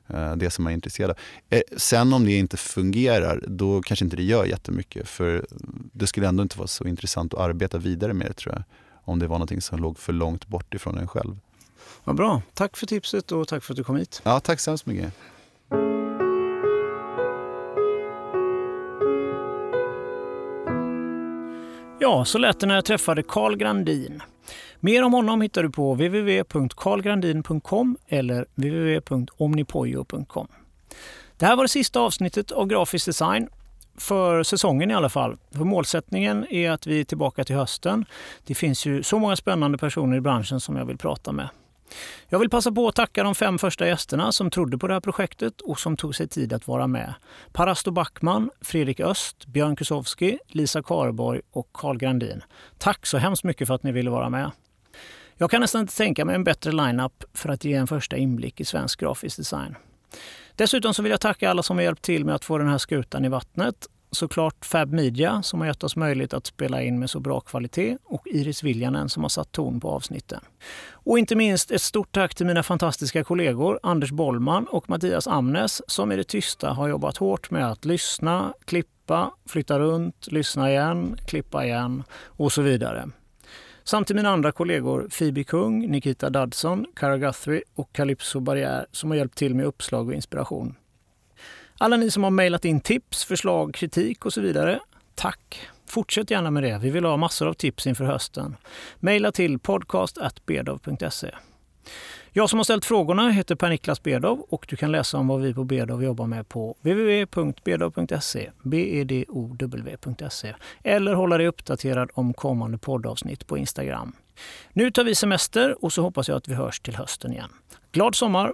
Eh, det som man är intresserad av. Eh, sen om det inte fungerar, då kanske inte det gör jättemycket. För det skulle ändå inte vara så intressant att arbeta vidare med det tror jag. Om det var någonting som låg för långt bort ifrån en själv. Vad bra. Tack för tipset och tack för att du kom hit. Ja, tack så hemskt mycket. Ja, så lät det när jag träffade Carl Grandin. Mer om honom hittar du på www.carlgrandin.com eller www.omnipojo.com. Det här var det sista avsnittet av Grafisk design för säsongen i alla fall. För målsättningen är att vi är tillbaka till hösten. Det finns ju så många spännande personer i branschen som jag vill prata med. Jag vill passa på att tacka de fem första gästerna som trodde på det här projektet och som tog sig tid att vara med. Parasto Backman, Fredrik Öst, Björn Kusowski, Lisa Karborg och Carl Grandin. Tack så hemskt mycket för att ni ville vara med. Jag kan nästan inte tänka mig en bättre line-up för att ge en första inblick i svensk grafisk design. Dessutom så vill jag tacka alla som har hjälpt till med att få den här skutan i vattnet. Såklart Fab Media som har gett oss möjlighet att spela in med så bra kvalitet och Iris Viljanen som har satt ton på avsnitten. Och inte minst ett stort tack till mina fantastiska kollegor Anders Bollman och Mattias Amnes som i det tysta har jobbat hårt med att lyssna, klippa, flytta runt, lyssna igen, klippa igen och så vidare. Samt till mina andra kollegor Phoebe Kung, Nikita Dudson, Cara Guthrie och Calypso Barriär som har hjälpt till med uppslag och inspiration. Alla ni som har mejlat in tips, förslag, kritik och så vidare. Tack! Fortsätt gärna med det. Vi vill ha massor av tips inför hösten. Mejla till podcast.bedov.se. Jag som har ställt frågorna heter Per-Niklas Bedov och du kan läsa om vad vi på Bedov jobbar med på www.bedov.se, bedov.se eller hålla dig uppdaterad om kommande poddavsnitt på Instagram. Nu tar vi semester och så hoppas jag att vi hörs till hösten igen. Glad sommar!